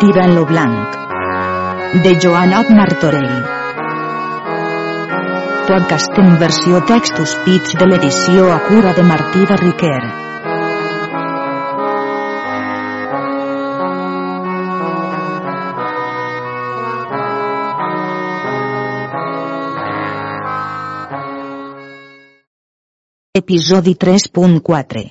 Tirant lo blanc. De Joanot Martorell. Podcast en versió textos pits de l'edició a cura de Martí de Riquer. Episodi 3.4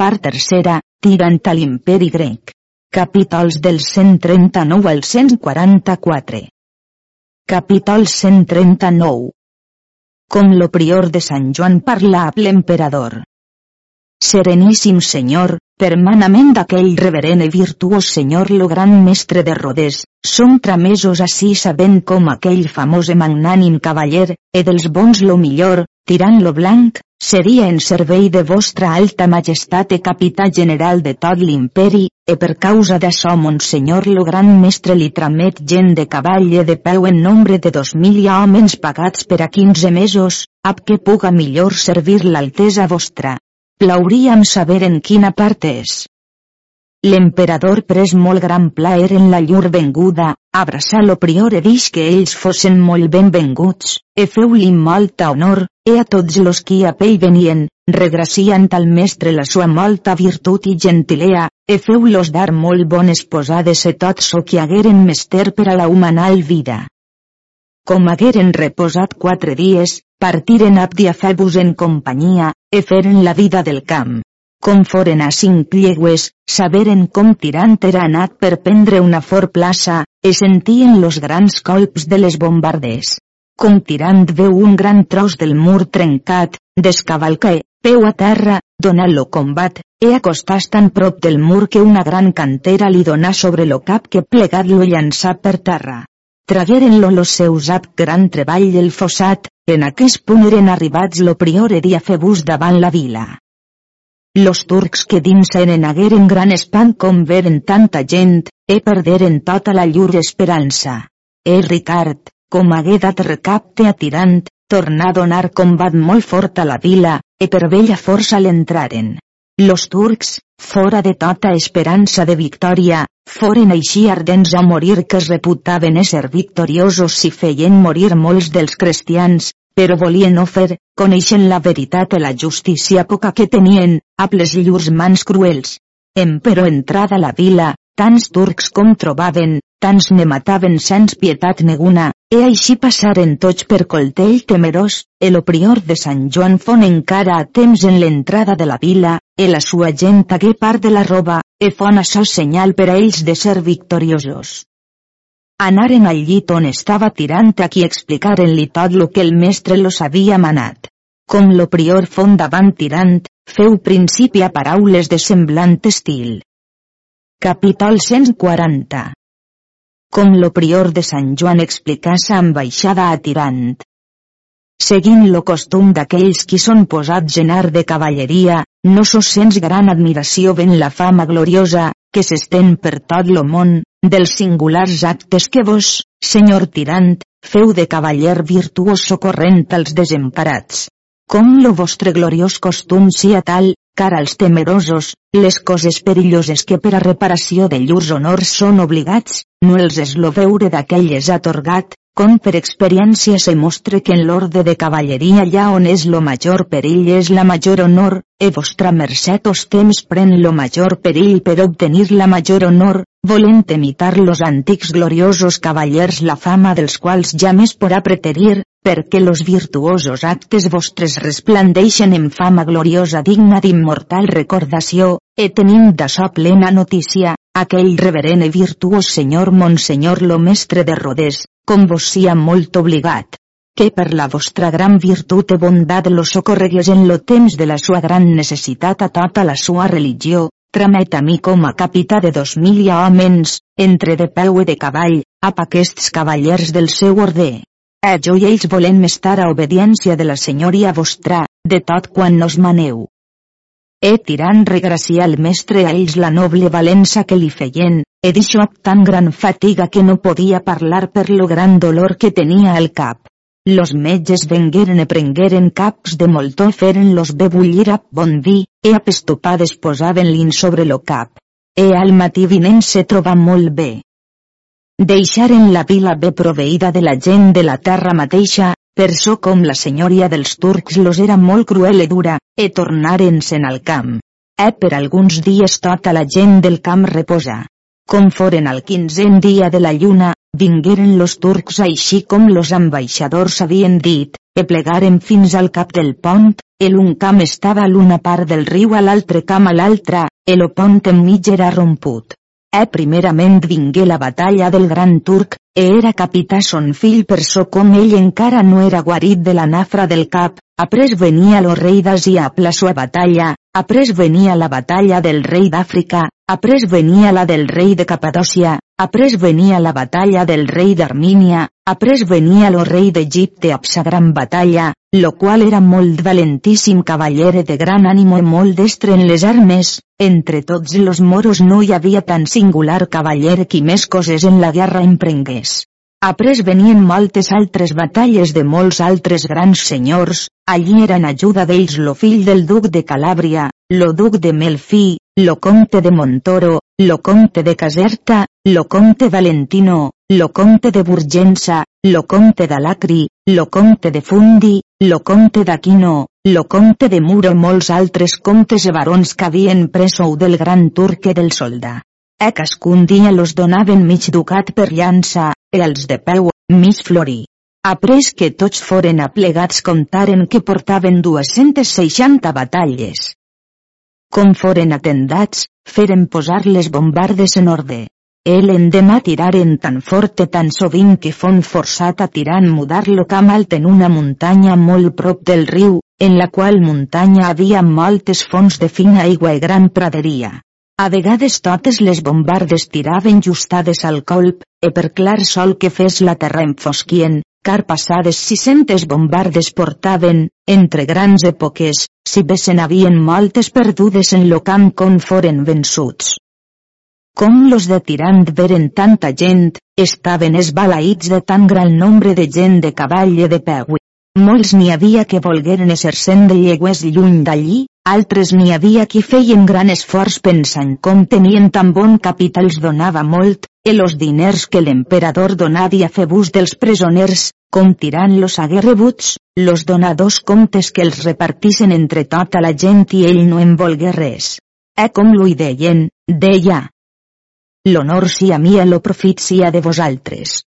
Part tercera, tirant a l'imperi grec. Capítols del 139 al 144. Capítol 139. Com lo prior de Sant Joan parla amb l'emperador. Sereníssim senyor, permanament d'aquell reverent i virtuós senyor lo gran mestre de Rodés, som tramesos així sabent com aquell famós i magnànim cavaller, e dels bons lo millor, tirant lo blanc, seria en servei de vostra alta majestat e capità general de tot l'imperi, e per causa d'açò monsenyor lo gran mestre li tramet gent de cavall e de peu en nombre de dos mil homes pagats per a quinze mesos, ab que puga millor servir l'altesa vostra. Plauríem saber en quina part és. L'emperador pres molt gran plaer en la llur venguda, abraçar lo prior e dix que ells fossin molt benvenguts, e feu-li molta honor, e a tots los qui a pell venien, regraciant al mestre la sua molta virtut i gentilea, e feu-los dar molt bones posades e tot so que hagueren mester per a la humanal vida. Com hagueren reposat quatre dies, partiren abdi a fer-vos en companyia, e feren la vida del camp. Com foren a cinc llegües, saberen com tirant era anat per prendre una fort plaça, e sentien los grans colps de les bombarders. Com tirant veu un gran tros del mur trencat, descavalca peu a terra, dona lo combat, e acostàs tan prop del mur que una gran cantera li donà sobre lo cap que plegat lo llançà per terra. Tragueren-lo los seus ab gran treball el fossat, en aquest punt eren arribats lo prior e dia febús davant la vila. Los turcs que dins eren hagueren gran espant com veren tanta gent, e perderen tota la llur esperança. E Ricard, com hagué dat recapte atirant, tornà a donar combat molt fort a la vila, e per vella força l'entraren. Los turcs, fora de tota esperança de victòria, foren així ardents a morir que es reputaven ésser victoriosos si feien morir molts dels cristians, però volien no fer, coneixen la veritat i la justícia poca que tenien, a les llurs mans cruels. Em però entrada la vila, tants turcs com trobaven, tants ne mataven sens pietat neguna, e així passaren tots per coltell temerós, el prior de Sant Joan fon encara a temps en l'entrada de la vila, e la sua gent hagué part de la roba, e fon açò senyal per a ells de ser victoriosos. Anaren al llit on estava tirant qui explicaren-li tot lo que el mestre los havia manat. Com lo prior fon davant tirant, feu principi a paraules de semblant estil. Capítol 140 Com lo prior de Sant Joan explicà sa ambaixada a tirant. Seguint lo costum d'aquells qui són posats en de cavalleria, no sos sens gran admiració ven la fama gloriosa, que s'estén per tot lo món, dels singulars actes que vos, senyor tirant, feu de cavaller virtuós socorrent als desemparats. Com lo vostre gloriós costum sia tal, car als temerosos, les coses perilloses que per a reparació de llurs honors són obligats, no els es lo veure d'aquelles atorgat, com per experiència se mostre que en l'orde de cavalleria allà on és lo major perill és la major honor, e vostra merced os temps pren lo major perill per obtenir la major honor, volent imitar los antics gloriosos cavallers la fama dels quals ja més porà preterir, perquè los virtuosos actes vostres resplandeixen en fama gloriosa digna d'immortal recordació, e tenim d'açò plena notícia, aquell reverent i virtuós senyor Monsenyor lo mestre de Rodés, com vos sia molt obligat, que per la vostra gran virtut i bondat lo socorregues en lo temps de la sua gran necessitat a tota la sua religió, tramet a mi com a capità de dos mil homes, entre de peu i de cavall, ap aquests cavallers del seu orde. A jo i ells volem estar a obediència de la senyoria vostra, de tot quan nos maneu. E tirant regracia al mestre a ells la noble valença que li feien, e d'això amb tan gran fatiga que no podia parlar per lo gran dolor que tenia al cap. Los metges vengueren e prengueren caps de moltó feren los bebullir a bon vi, e a pestopades posaven-lin sobre lo cap. e al matí vinent se troba molt bé. Deixaren la vila bé proveïda de la gent de la terra mateixa, per so com la senyoria dels turcs los era molt cruel e dura, e tornaren-se'n al camp. E per alguns dies tota la gent del camp reposa. Com foren al quinzen dia de la lluna, vingueren los turcs així com los ambaixadors havien dit, e plegaren fins al cap del pont, el un camp estava a l'una part del riu a l'altre camp a l'altra, el pont enmig era romput. E primerament vingué la batalla del gran turc, e era capità son fill per so com ell encara no era guarit de la nafra del cap, après venia lo rei d'Àsia a la sua batalla, après venia la batalla del rei d'Àfrica, après venia la del rei de Capadòcia, après venia la batalla del rei d'Armínia, après venia lo rei d'Egipte a sa gran batalla, lo qual era molt valentíssim cavallere de gran ànimo i molt destre en les armes, entre tots los moros no hi havia tan singular cavallere qui més coses en la guerra emprengués. Après venien moltes altres batalles de molts altres grans senyors, allí eren ajuda d'ells lo fill del duc de Calàbria, lo duc de Melfi, lo comte de Montoro, lo comte de Caserta, lo comte Valentino, lo comte de Burgensa, lo comte d'Alacri, lo comte de Fundi, lo comte d'Aquino, lo comte de Muro i molts altres comtes i barons que havien presou del gran turque del soldà. E cascun dia los donaven mig ducat per llança, e els de peu, mig florí. Après que tots foren aplegats comptaren que portaven 260 batalles. Com foren atendats, feren posar les bombardes en ordre. El endemà tiraren tan fort tan sovint que fon forçat a tirar mudar-lo camp alt en una muntanya molt prop del riu, en la qual muntanya havia moltes fonts de fina aigua i gran praderia. A vegades totes les bombardes tiraven justades al colp, e per clar sol que fes la terra enfosquien, car passades 600 bombardes portaven, entre grans èpoques, si bé se n'havien moltes perdudes en lo camp com foren vençuts. Com los de Tirant veren tanta gent, estaven esbalaïts de tan gran nombre de gent de cavall i de peu. Molts n'hi havia que volgueren ésser cent de llegües lluny d'allí, altres n'hi havia qui feien gran esforç pensant com tenien tan bon cap els donava molt, i los diners que l'emperador donava a fer bus dels presoners, com tirant-los hagué rebuts, los donadors comptes que els repartissen entre tota la gent i ell no en volgué res. E com lui deien, deia. L'honor sia mia lo profit sia de vosaltres.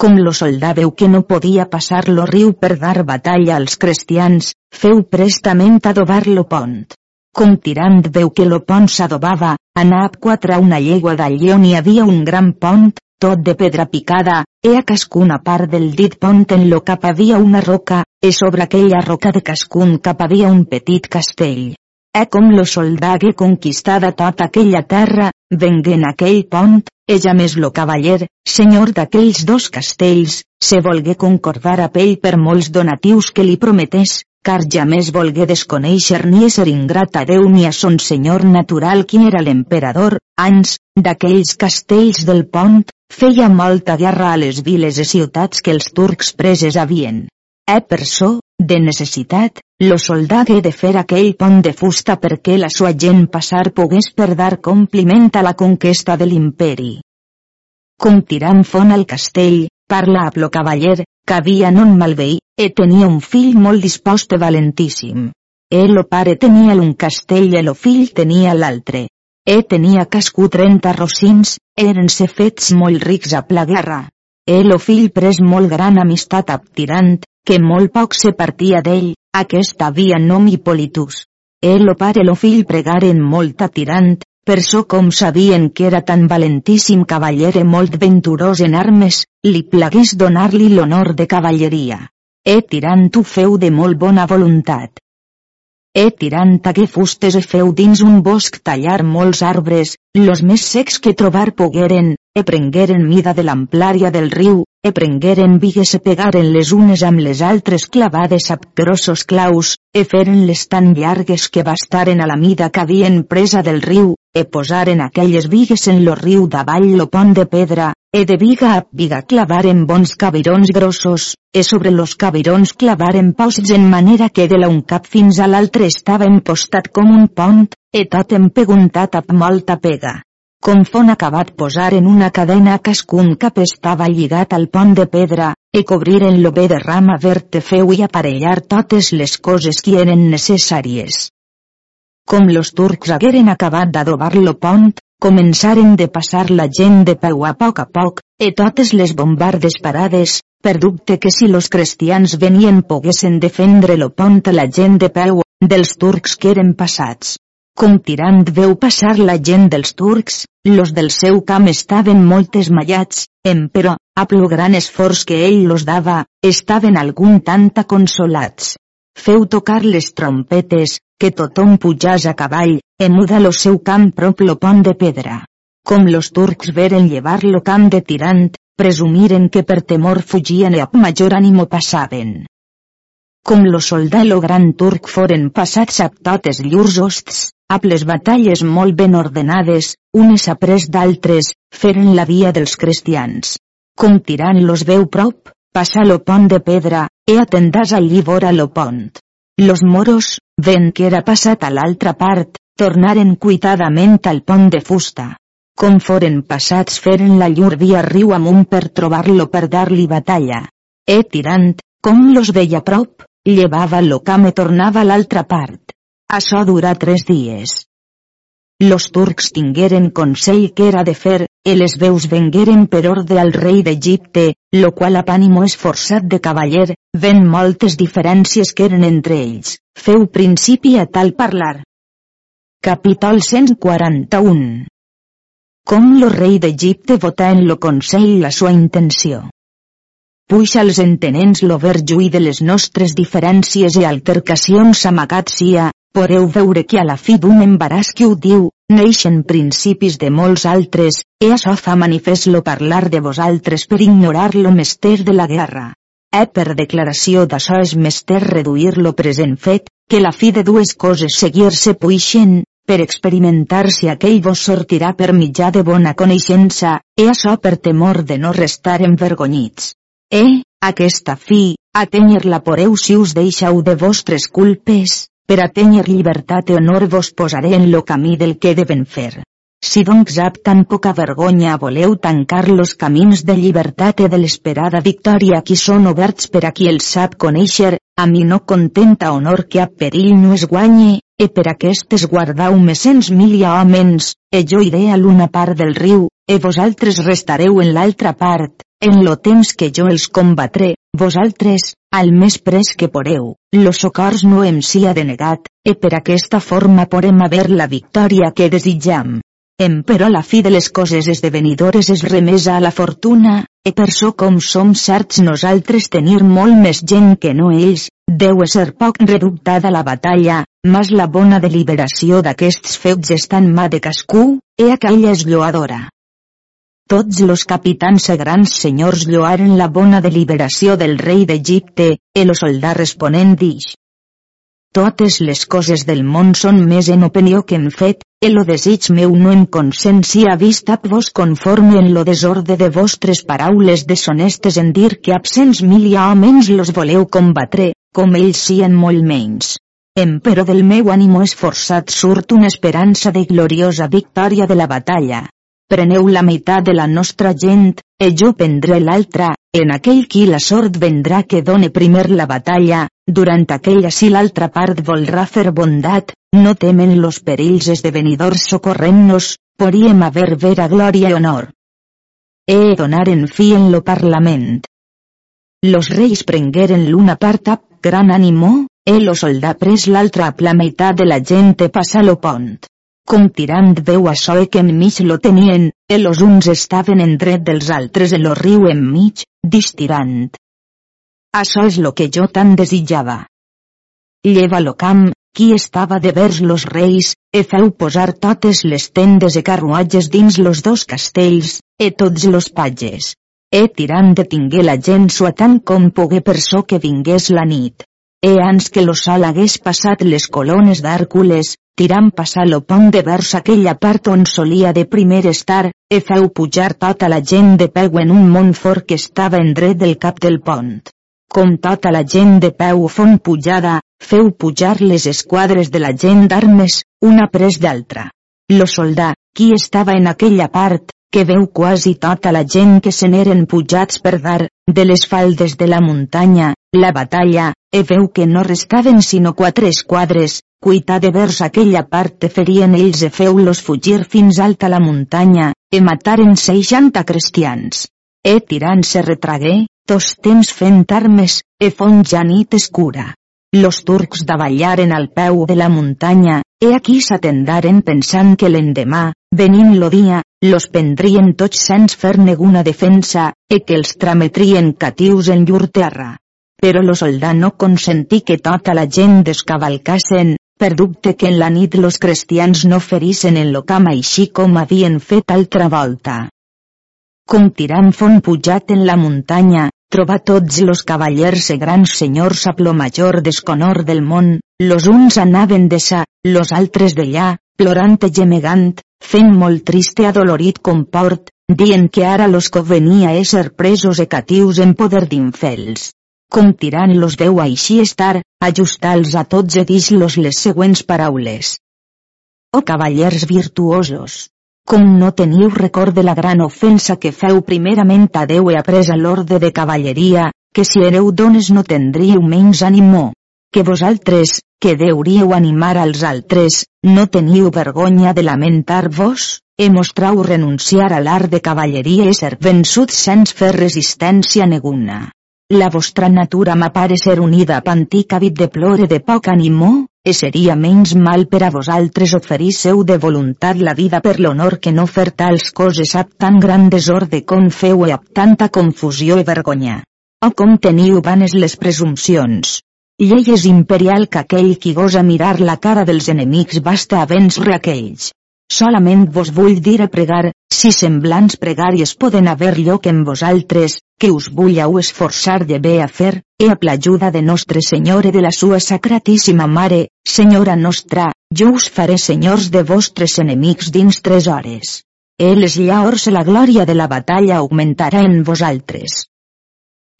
Com lo soldà veu que no podia passar lo riu per dar batalla als cristians, feu prestament adobar lo pont. Com tirant veu que lo pont s'adobava, anà a quatre a una llegua d'allí on hi havia un gran pont, tot de pedra picada, e a cascuna part del dit pont en lo cap havia una roca, e sobre aquella roca de cascun cap havia un petit castell. E com lo soldà hagué conquistada tota aquella terra, venguent aquell pont, ella més lo cavaller, senyor d'aquells dos castells, se volgué concordar a pell per molts donatius que li prometés, car ja més volgué desconèixer ni ésser ingrat a Déu ni a son senyor natural qui era l'emperador, ans, d'aquells castells del pont, feia molta guerra a les viles i ciutats que els turcs preses havien. E per so, de necessitat, lo soldà hagué de fer aquell pont de fusta perquè la sua gent passar pogués per dar compliment a la conquesta de l'imperi. Com tirant font al castell, parla a plo cavaller, que havia non malveí, e tenia un fill molt dispost i valentíssim. E lo pare tenia un castell i lo fill tenia l'altre. E tenia cascú trenta rocins, eren-se fets molt rics a pla guerra. E lo fill pres molt gran amistat a tirant, que molt poc se partia d'ell, aquest havia nom Hippolytus. El o pare lo fill pregaren molt a tirant, per so com sabien que era tan valentíssim cavallere molt venturós en armes, li plagués donar-li l'honor de cavalleria. E tirant ho feu de molt bona voluntat. E tirant hagué fustes e feu dins un bosc tallar molts arbres, los més secs que trobar pogueren, e prengueren mida de l'amplària del riu, e prengueren vigues e pegaren les unes amb les altres clavades a grossos claus, e feren-les tan llargues que bastaren a la mida que havien presa del riu, e posaren aquelles vigues en lo riu davall lo pont de pedra, e de viga a viga clavaren bons cabirons grossos, e sobre los cabirons clavaren posts en manera que de la un cap fins a l'altre estava empostat com un pont, e tot empeguntat amb molta pega. Com fon acabat posar en una cadena cascun cap estava lligat al pont de pedra, e cobrir en lo bé de rama verde feu i aparellar totes les coses que eren necessàries. Com los turcs hagueren acabat d'adobar lo pont, començaren de passar la gent de peu a poc a poc, e totes les bombardes parades, per dubte que si los cristians venien poguessin defendre lo pont a la gent de peu, dels turcs que eren passats. Com tirant veu passar la gent dels turcs, los del seu camp estaven molt esmallats, però, a plo gran esforç que ell los dava, estaven algun tanta consolats. Feu tocar les trompetes, que tothom pujàs a cavall, emuda lo seu camp prop lo pont de pedra. Com los turcs veren llevar lo camp de tirant, presumiren que per temor fugien i amb major ànimo passaven. Com lo soldat lo gran turc foren passats a totes llurs hosts, amb les batalles molt ben ordenades, unes après d'altres, feren la via dels cristians. Com tirant-los veu prop, passa lo pont de pedra, e atendàs allí vora lo pont. Los moros, ven que era passat a l'altra part, tornaren cuitadament al pont de fusta. Com foren passats feren la llur via riu amunt per trobar-lo per dar-li batalla. E tirant, com los veia prop, llevava lo camp i tornava a l'altra part. Això durà tres dies. Los turcs tingueren consell que era de fer, i les veus vengueren per ordre al rei d'Egipte, lo qual a pànimo esforçat de cavaller, ven moltes diferències que eren entre ells, feu principi a tal parlar. Capítol 141 Com lo rei d'Egipte votà en lo consell la sua intenció puix als entenents lo verjuí de les nostres diferències i altercacions amagats sia, poreu veure que a la fi d'un embaràs que ho diu, neixen principis de molts altres, e això fa manifest lo parlar de vosaltres per ignorar lo mester de la guerra. E per declaració d'això és mester reduir lo present fet, que la fi de dues coses seguir-se puixen, per experimentar si aquell vos sortirà per mitjà de bona coneixença, e això per temor de no restar envergonyits. E, aquesta fi, tenir la poreu si us deixau de vostres culpes, per a tenir llibertat i honor vos posaré en lo camí del que deben fer. Si doncs ap tan poca vergonya voleu tancar los camins de llibertat i de l'esperada victòria qui són oberts per a qui el sap conèixer, a mi no contenta honor que a perill no es guanye, e per aquestes guardau més cents mil homens, e jo iré a l'una part del riu, e vosaltres restareu en l'altra part, en lo temps que jo els combatré, vosaltres, al més pres que poreu, los socors no em sia denegat, e per aquesta forma podem haver la victòria que desitjam. Em però la fi de les coses esdevenidores és remesa a la fortuna, e per so com som certs nosaltres tenir molt més gent que no ells, deu ser poc redubtada la batalla, mas la bona deliberació d'aquests fets està en mà de cascú, e aquella és lloadora. Tots los capitans i grans senyors lloaren la bona deliberació del rei d'Egipte, el soldà responent dix. Totes les coses del món són més en opinió que en fet, el lo desig meu no en consciència vist ap vos conforme en lo desorde de vostres paraules deshonestes en dir que absents mil i homes los voleu combatre, com ells sien molt menys. Em però del meu ànimo esforçat surt una esperança de gloriosa victòria de la batalla, preneu la meitat de la nostra gent, e jo prendré l'altra, en aquell qui la sort vendrà que done primer la batalla, durant aquella si l'altra part volrà fer bondat, no temen los perills esdevenidors socorrent-nos, podríem haver vera glòria i honor. E donaren fi en lo parlament. Los reis prengueren l'una part gran ànimo, e lo soldà pres l'altra a la meitat de la gent e passa lo pont. Com tirant veu això que enmig lo tenien, los uns estaven en dret dels altres el lo riu enmig, distirant. Això és lo que jo tan desitjava. Lleva lo camp, qui estava de vers los reis, e feu posar totes les tendes e carruatges dins los dos castells, e tots los patges. E tirant detingué la gent sua tant com pogué per so que vingués la nit. E ans que lo sol hagués passat les colones d'Àrcules, tirant passar lo pont de vers aquella part on solia de primer estar, e feu pujar tota la gent de peu en un mont fort que estava en dret del cap del pont. Com tota la gent de peu fon pujada, feu pujar les esquadres de la gent d'armes, una pres d'altra. Lo soldà, qui estava en aquella part, que veu quasi tota la gent que se n'eren pujats per dar, de les faldes de la muntanya, la batalla, e veu que no restaven sinó quatre esquadres, cuita de vers aquella part ferien ells e feu-los fugir fins alta la muntanya, e mataren seixanta cristians. E tirant se retragué, tos temps fent armes, e font ja nit escura. Los turcs davallaren al peu de la muntanya, e aquí s'atendaren pensant que l'endemà, venint lo dia, los prendrien tots sense fer neguna defensa, e que els trametrien catius en llur terra. Però lo soldà no consentí que tota la gent descavalcassen, per dubte que en la nit los cristians no ferissen en lo camp així com havien fet altra volta. Com tirant font pujat en la muntanya, trobar tots los cavallers e grans senyors a plo major desconor del món, los uns anaven de sa, los altres d'allà, plorant i gemegant, fent molt trist i adolorit comport, dient que ara los convenia ésser presos e catius en poder d'infels. Com tirant los deu així estar, ajustals a tots e dis-los les següents paraules. O cavallers virtuosos, com no teniu record de la gran ofensa que feu primerament a Déu e après a l'orde de cavalleria, que si éreu dones no tendríeu menys ànimo. Que vosaltres, que deuríeu animar als altres, no teniu vergonya de lamentar-vos, e mostrau renunciar a l'art de cavalleria i ser vençuts sense fer resistència neguna. La vostra natura m'apare ser unida a antic hàbit de plore de poc ànimo, e seria menys mal per a vosaltres oferísseu de voluntat la vida per l'honor que no fer tals coses ab tan gran desorde com feu e ab tanta confusió i vergonya. O com teniu vanes les presumpcions. Llei és imperial que aquell qui gosa mirar la cara dels enemics basta a vèncer aquells. Solament vos vull dir a pregar, si semblants pregàries poden haver lloc en vosaltres, que us vullau esforçar de bé a fer, e a l'ajuda de Nostre Senyor e de la sua sacratíssima Mare, Senyora nostra, jo us faré senyors de vostres enemics dins tres hores. E les llaors e la glòria de la batalla augmentarà en vosaltres.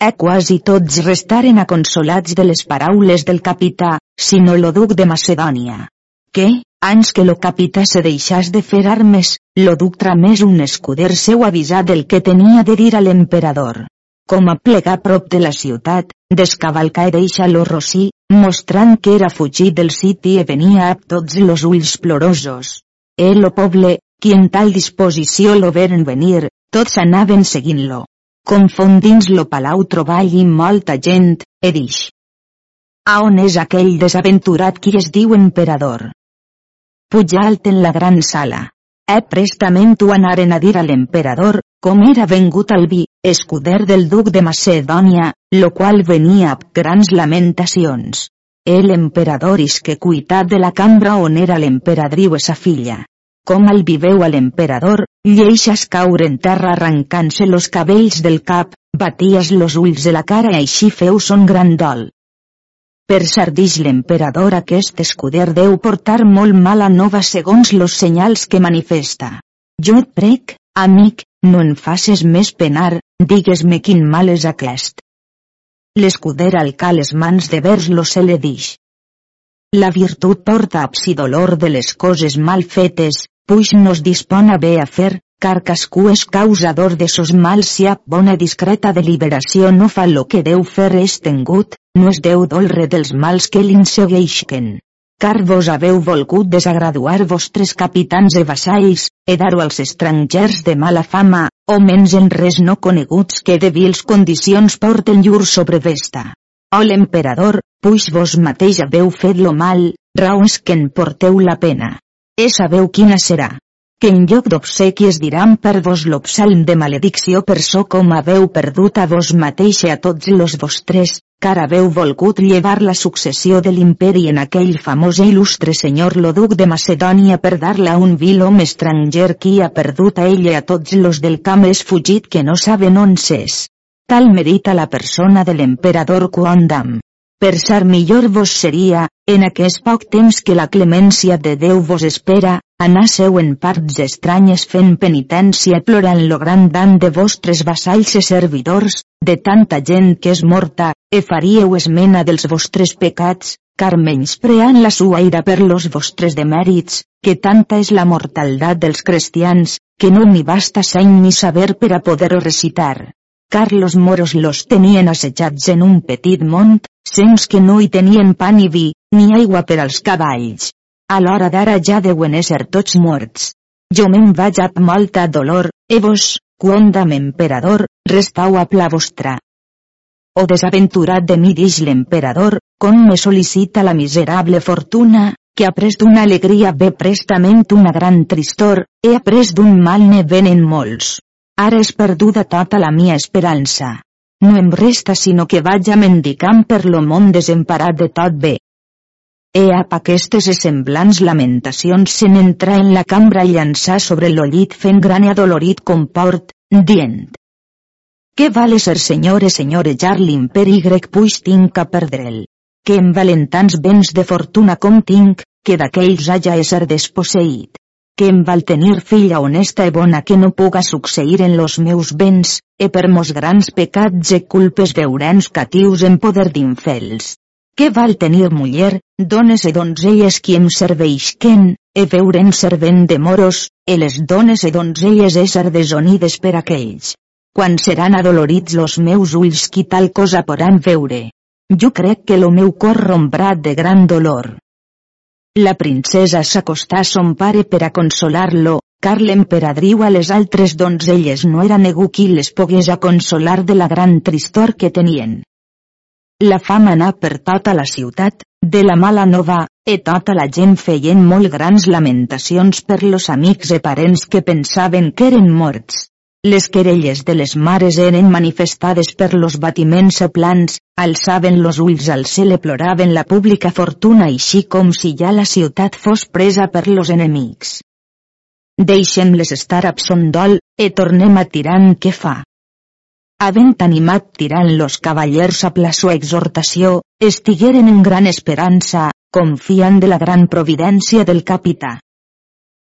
E quasi tots restaren aconsolats de les paraules del capità, sinó lo duc de Macedònia. Que, ans que lo capità se deixàs de fer armes, lo duc tramés un escuder seu avisat del que tenia de dir a l'emperador. Com a plegar prop de la ciutat, descavalca i deixa lo rossí, mostrant que era fugit del siti i venia a tots los ulls plorosos. El lo poble, qui en tal disposició lo veren venir, tots anaven seguint-lo. Confondins lo palau troballi molta gent, e dix. A on és aquell desaventurat qui es diu emperador? alt en la gran sala. E prestament ho anaren a dir a l'emperador, com era vengut al vi, escuder del duc de Macedònia, lo qual venia amb grans lamentacions. El emperador que cuitat de la cambra on era l'emperadriu sa filla. Com al viveu a l'emperador, lleixes caure en terra arrancant-se los cabells del cap, baties los ulls de la cara i així feu son gran dol. Per sardix l'emperador aquest escuder deu portar molt mala nova segons los senyals que manifesta. Jo et prec, amic, no en faces més penar, digues-me quin mal és aquest. L'escuder alca les mans de vers lo se le dix. La virtut porta absi dolor de les coses mal fetes, puix nos dispon a bé a fer, car cascú és causador de sos mals si a bona discreta deliberació no fa lo que deu fer és tengut, no es deu dolre dels mals que l'insegueixen. Car vos haveu volgut desagraduar vostres capitans e vassalls, e dar-ho als estrangers de mala fama, o menys en res no coneguts que de vils condicions porten llur sobrevesta. O l'emperador, puix vos mateix haveu fet lo mal, raons que en porteu la pena. E sabeu quina serà que en lloc d'obsequies diran per vos l'obsalm de maledicció per so com haveu perdut a vos mateixa a tots los vostres, car haveu volgut llevar la successió de l'imperi en aquell famós i il·lustre senyor lo duc de Macedònia per dar-la a un vil home estranger qui ha perdut a ella a tots los del camp és fugit que no saben on s'és. Tal merita la persona de l'emperador Quondam. Per ser millor vos seria, en aquest poc temps que la clemència de Déu vos espera, anasseu en parts estranyes fent penitència plorant lo gran dan de vostres vassalls i servidors, de tanta gent que és morta, e faríeu esmena dels vostres pecats, car menyspreant la sua ira per los vostres demèrits, que tanta és la mortaldat dels cristians, que no n'hi basta seny ni saber per a poder recitar. Car los moros los tenien assetjats en un petit mont, sens que no hi tenien pa ni vi, ni aigua per als cavalls. A l'hora d'ara ja deuen ésser tots morts. Jo me'n vaig amb molta dolor, e vos, quondam emperador, restau a pla vostra. O desaventurat de mi dix l'emperador, com me sol·licita la miserable fortuna, que après d'una alegria ve prestament una gran tristor, he après d'un mal ne venen molts. Ara és perduda tota la mia esperança. No em resta sinó que vaig a mendicant per lo món desemparat de tot bé. He ap aquestes semblants lamentacions se n'entra en la cambra i llançar sobre lo llit fent gran i adolorit comport, dient. Què vale ser senyor e senyorejar l'imperi grec puix tinc a perdre'l que em valen tants béns de fortuna com tinc, que d'aquells haja ésser desposseït. Que em val tenir filla honesta e bona que no puga succeir en los meus béns, e per mos grans pecats e culpes veurens catius en poder d'infels. Que val tenir muller, dones e donzelles qui em serveixquen, e veuren servent de moros, e les dones e donzelles ésser desonides per aquells. Quan seran adolorits los meus ulls qui tal cosa poran veure, jo crec que lo meu cor rombrà de gran dolor. La princesa s'acostà a son pare per a consolar-lo, car l'emperadriu a les altres donzelles no era negu qui les pogués a consolar de la gran tristor que tenien. La fama anà per tota la ciutat, de la mala nova, e tota la gent feien molt grans lamentacions per los amics e parents que pensaven que eren morts. Les querelles de les mares eren manifestades per los batiments plans, alçaven los ulls al cel i ploraven la pública fortuna així com si ja la ciutat fos presa per los enemics. Deixem-les estar a son dol, e tornem a tirant què fa. Havent animat tirant los cavallers a la sua exhortació, estigueren en gran esperança, confiant de la gran providència del capità.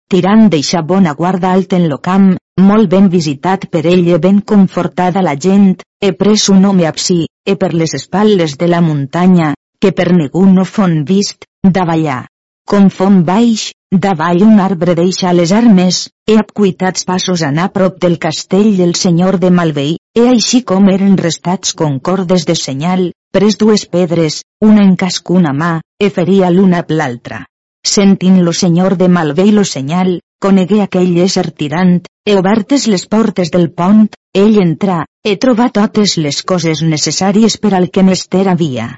Tirant deixa bona guarda alt en lo camp, molt ben visitat per ell i ben confortada la gent, he pres un home absí, e per les espatlles de la muntanya, que per ningú no fon vist, davallar. Com fon baix, davall un arbre deixa les armes, he apcuitats passos anar prop del castell del senyor de Malvei, e així com eren restats concordes de senyal, pres dues pedres, una en cascuna mà, e feria l'una a l'altra. Sentint lo senyor de Malvé lo senyal, conegué aquell ésser tirant, e obertes les portes del pont, ell entrà, e trobà totes les coses necessàries per al que mester havia.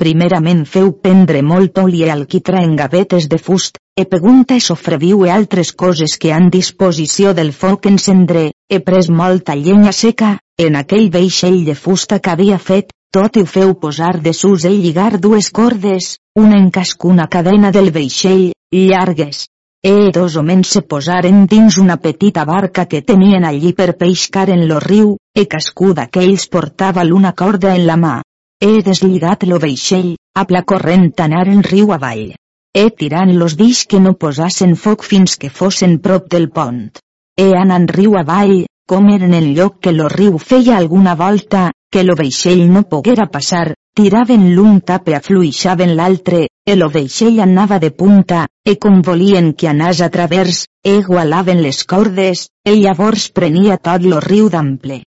Primerament feu prendre molt oli i alquitra en gavetes de fust, e pregunta e sofreviu e altres coses que han disposició del foc encendre, e pres molta llenya seca, en aquell veixell de fusta que havia fet, tot ho feu posar de sus i lligar dues cordes, una en cascuna cadena del veixell, llargues. E dos homens se posaren dins una petita barca que tenien allí per peixcar en lo riu, e cascú d'aquells portava l'una corda en la mà. He deslligat lo veixell, a la corrent anaren riu avall. He tirant los dix que no posassen foc fins que fossin prop del pont. He anant riu avall, com eren en lloc que lo riu feia alguna volta, que lo veixell no poguera passar, tiraven l'un tape afluixaven l'altre, el oveixell anava de punta, e com volien que anàs a travers, igualaven les cordes, e llavors prenia tot lo riu d'ample.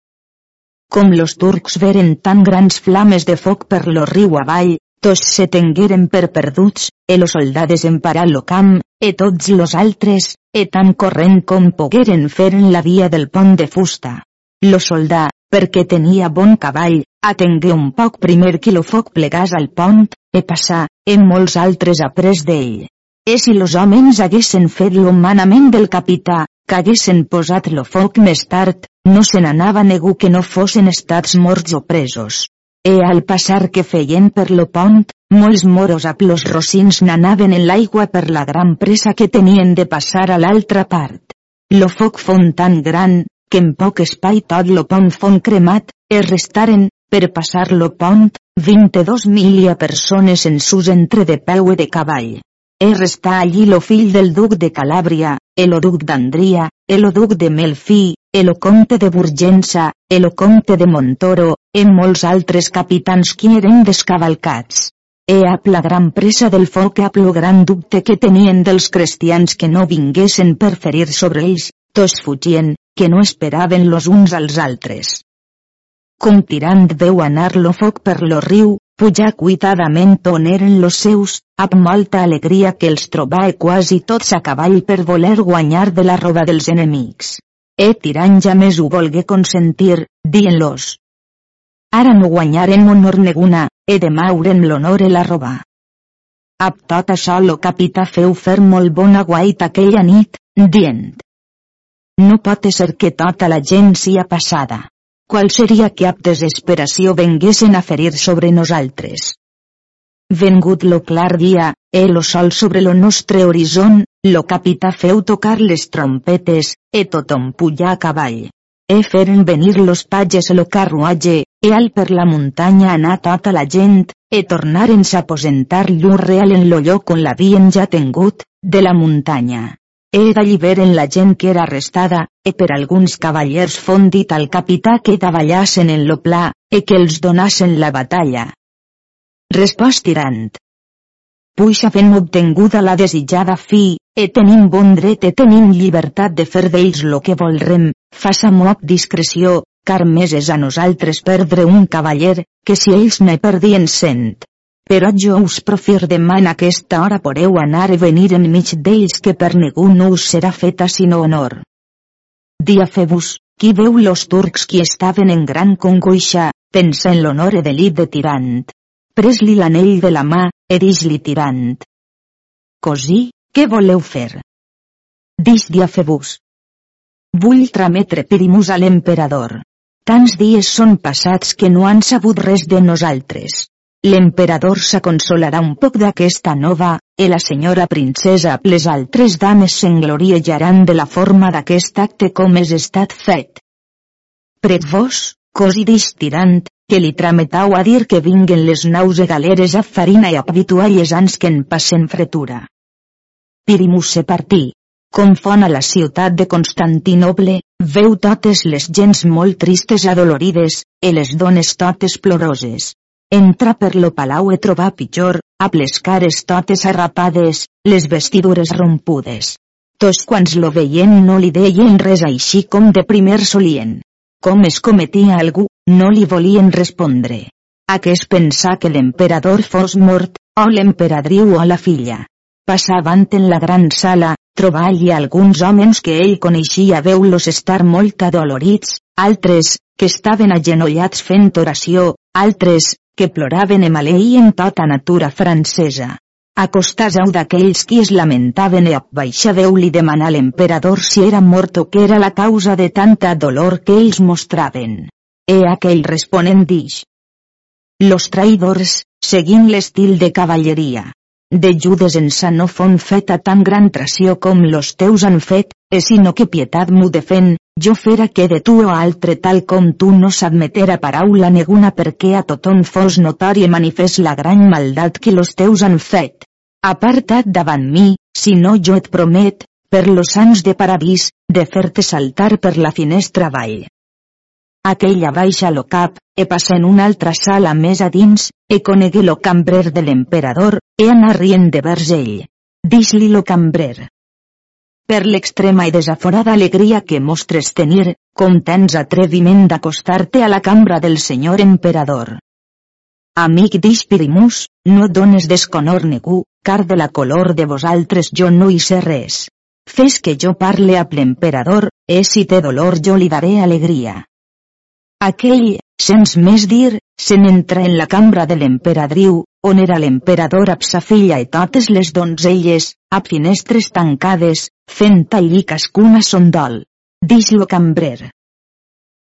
Com los turcs veren tan grans flames de foc per lo riu avall, tots se tengueren per perduts, e los soldades emparar lo camp, e tots los altres, e tan corrent com pogueren fer en la via del pont de fusta. Lo soldà, perquè tenia bon cavall, atengué un poc primer que lo foc plegàs al pont, e passà, en molts altres après d'ell. E si los homes haguessin fet lo manament del capità, que haguessin posat lo foc més tard, no se n'anava negu que no fossin estats morts o presos. E al passar que feien per lo pont, molts moros a plos rocins n'anaven en l'aigua per la gran pressa que tenien de passar a l'altra part. Lo foc fon tan gran, que en poc espai tot lo pont fon cremat, es restaren, per passar lo pont, 22 milia persones en sus entre de peu e de cavall. Es restà allí lo fill del duc de Calàbria, el duc d'Andria, el duc de Melfi, el comte de Burgensa, el comte de Montoro, i molts altres capitans qui eren descavalcats. E ap la gran pressa del foc ap lo gran dubte que tenien dels cristians que no vinguessin per ferir sobre ells, tots fugien, que no esperaven los uns als altres. Com tirant veu anar lo foc per lo riu, pujar cuitadament on eren los seus, amb molta alegria que els trobava quasi tots a cavall per voler guanyar de la roba dels enemics. E tirant ja més ho volgué consentir, dient-los. Ara no guanyarem honor neguna, e demà haurem l'honor e la roba. Ab tot això lo capità feu fer molt bona guait aquella nit, dient. No pot ser que tota la gent sia passada qual seria que ab desesperació venguessin a ferir sobre nosaltres. Vengut lo clar dia, e lo sol sobre lo nostre horizon, lo capità feu tocar les trompetes, e tothom pujar a cavall. E feren venir los pages lo carruatge, e al per la muntanya anar tota la gent, e tornaren a aposentar llur real en lo lloc on l'havien ja tingut, de la muntanya. He d'alliberen la gent que era arrestada, e per alguns cavallers fon dit al capità que davallassen en lo pla, e que els donassen la batalla. Respost tirant. Puix havent obtenguda la desitjada fi, e tenim bon dret e tenim llibertat de fer d'ells lo que volrem, faça amb discreció, car més és a nosaltres perdre un cavaller, que si ells ne perdien cent. Però jo us profir demà en aquesta hora poreu anar i venir enmig d'ells que per ningú no us serà feta sinó honor. Dia febus, qui veu los turcs qui estaven en gran congoixa, pensa en l'honor de l'id de tirant. Pres-li l'anell de la mà, e dix-li tirant. Cosí, què voleu fer? Dix dia febus. Vull trametre Pirimus a l'emperador. Tants dies són passats que no han sabut res de nosaltres. L'emperador s'aconsolarà un poc d'aquesta nova, i la senyora princesa les altres dames s'engloriejaran de la forma d'aquest acte com és estat fet. Pret vos, cosi tirant, que li trametau a dir que vinguen les naus e galeres a farina i a habitualles ans que en passen fretura. Pirimus se partí. Confon a la ciutat de Constantinoble, veu totes les gens molt tristes adolorides, i les dones totes ploroses. Entra per lo palau e trobar pitjor, amb les cares totes arrapades, les vestidures rompudes. Tots quants lo veien no li deien res així com de primer solien. Com es cometia algú, no li volien respondre. Aquest pensar que l'emperador fos mort, o l'emperadriu o la filla. Passavant en la gran sala, trobà allí alguns homes que ell coneixia veu-los estar molt adolorits, altres, que estaven agenollats fent oració, altres, que ploraven e maleïen tota natura francesa. Acostàs-au d'aquells qui es lamentaven e abaixadeu-li demanar a l'emperador si era mort o que era la causa de tanta dolor que ells mostraven. E aquell responent dix. Los traïdors, seguint l'estil de cavalleria, de Judes en no fon feta tan gran tració com los teus han fet, e sinó que pietat m'ho defen, jo fera que de tu o altre tal com tu no s'admetera paraula neguna perquè a tothom fos notori i manifest la gran maldat que los teus han fet. Aparta't davant mi, si no jo et promet, per los sants de paradís, de fer-te saltar per la finestra avall. Aquella baixa lo cap, e passa en una altra sala més a dins, e conegué lo cambrer de l'emperador, e anar rient de vers ell. Dix-li lo cambrer. Per l'extrema i desaforada alegria que mostres tenir, com tens atreviment d'acostar-te a la cambra del senyor emperador. Amic d'Ispirimus, no dones desconor negu, car de la color de vosaltres jo no hi sé res. Fes que jo parle a l'emperador, e si té dolor jo li daré alegria. Aquell, sens més dir, se n'entra en la cambra de l'emperadriu, on era l'emperador amb sa filla i totes les donzelles, amb finestres tancades, fent allí cascuna son dol. Dix lo cambrer.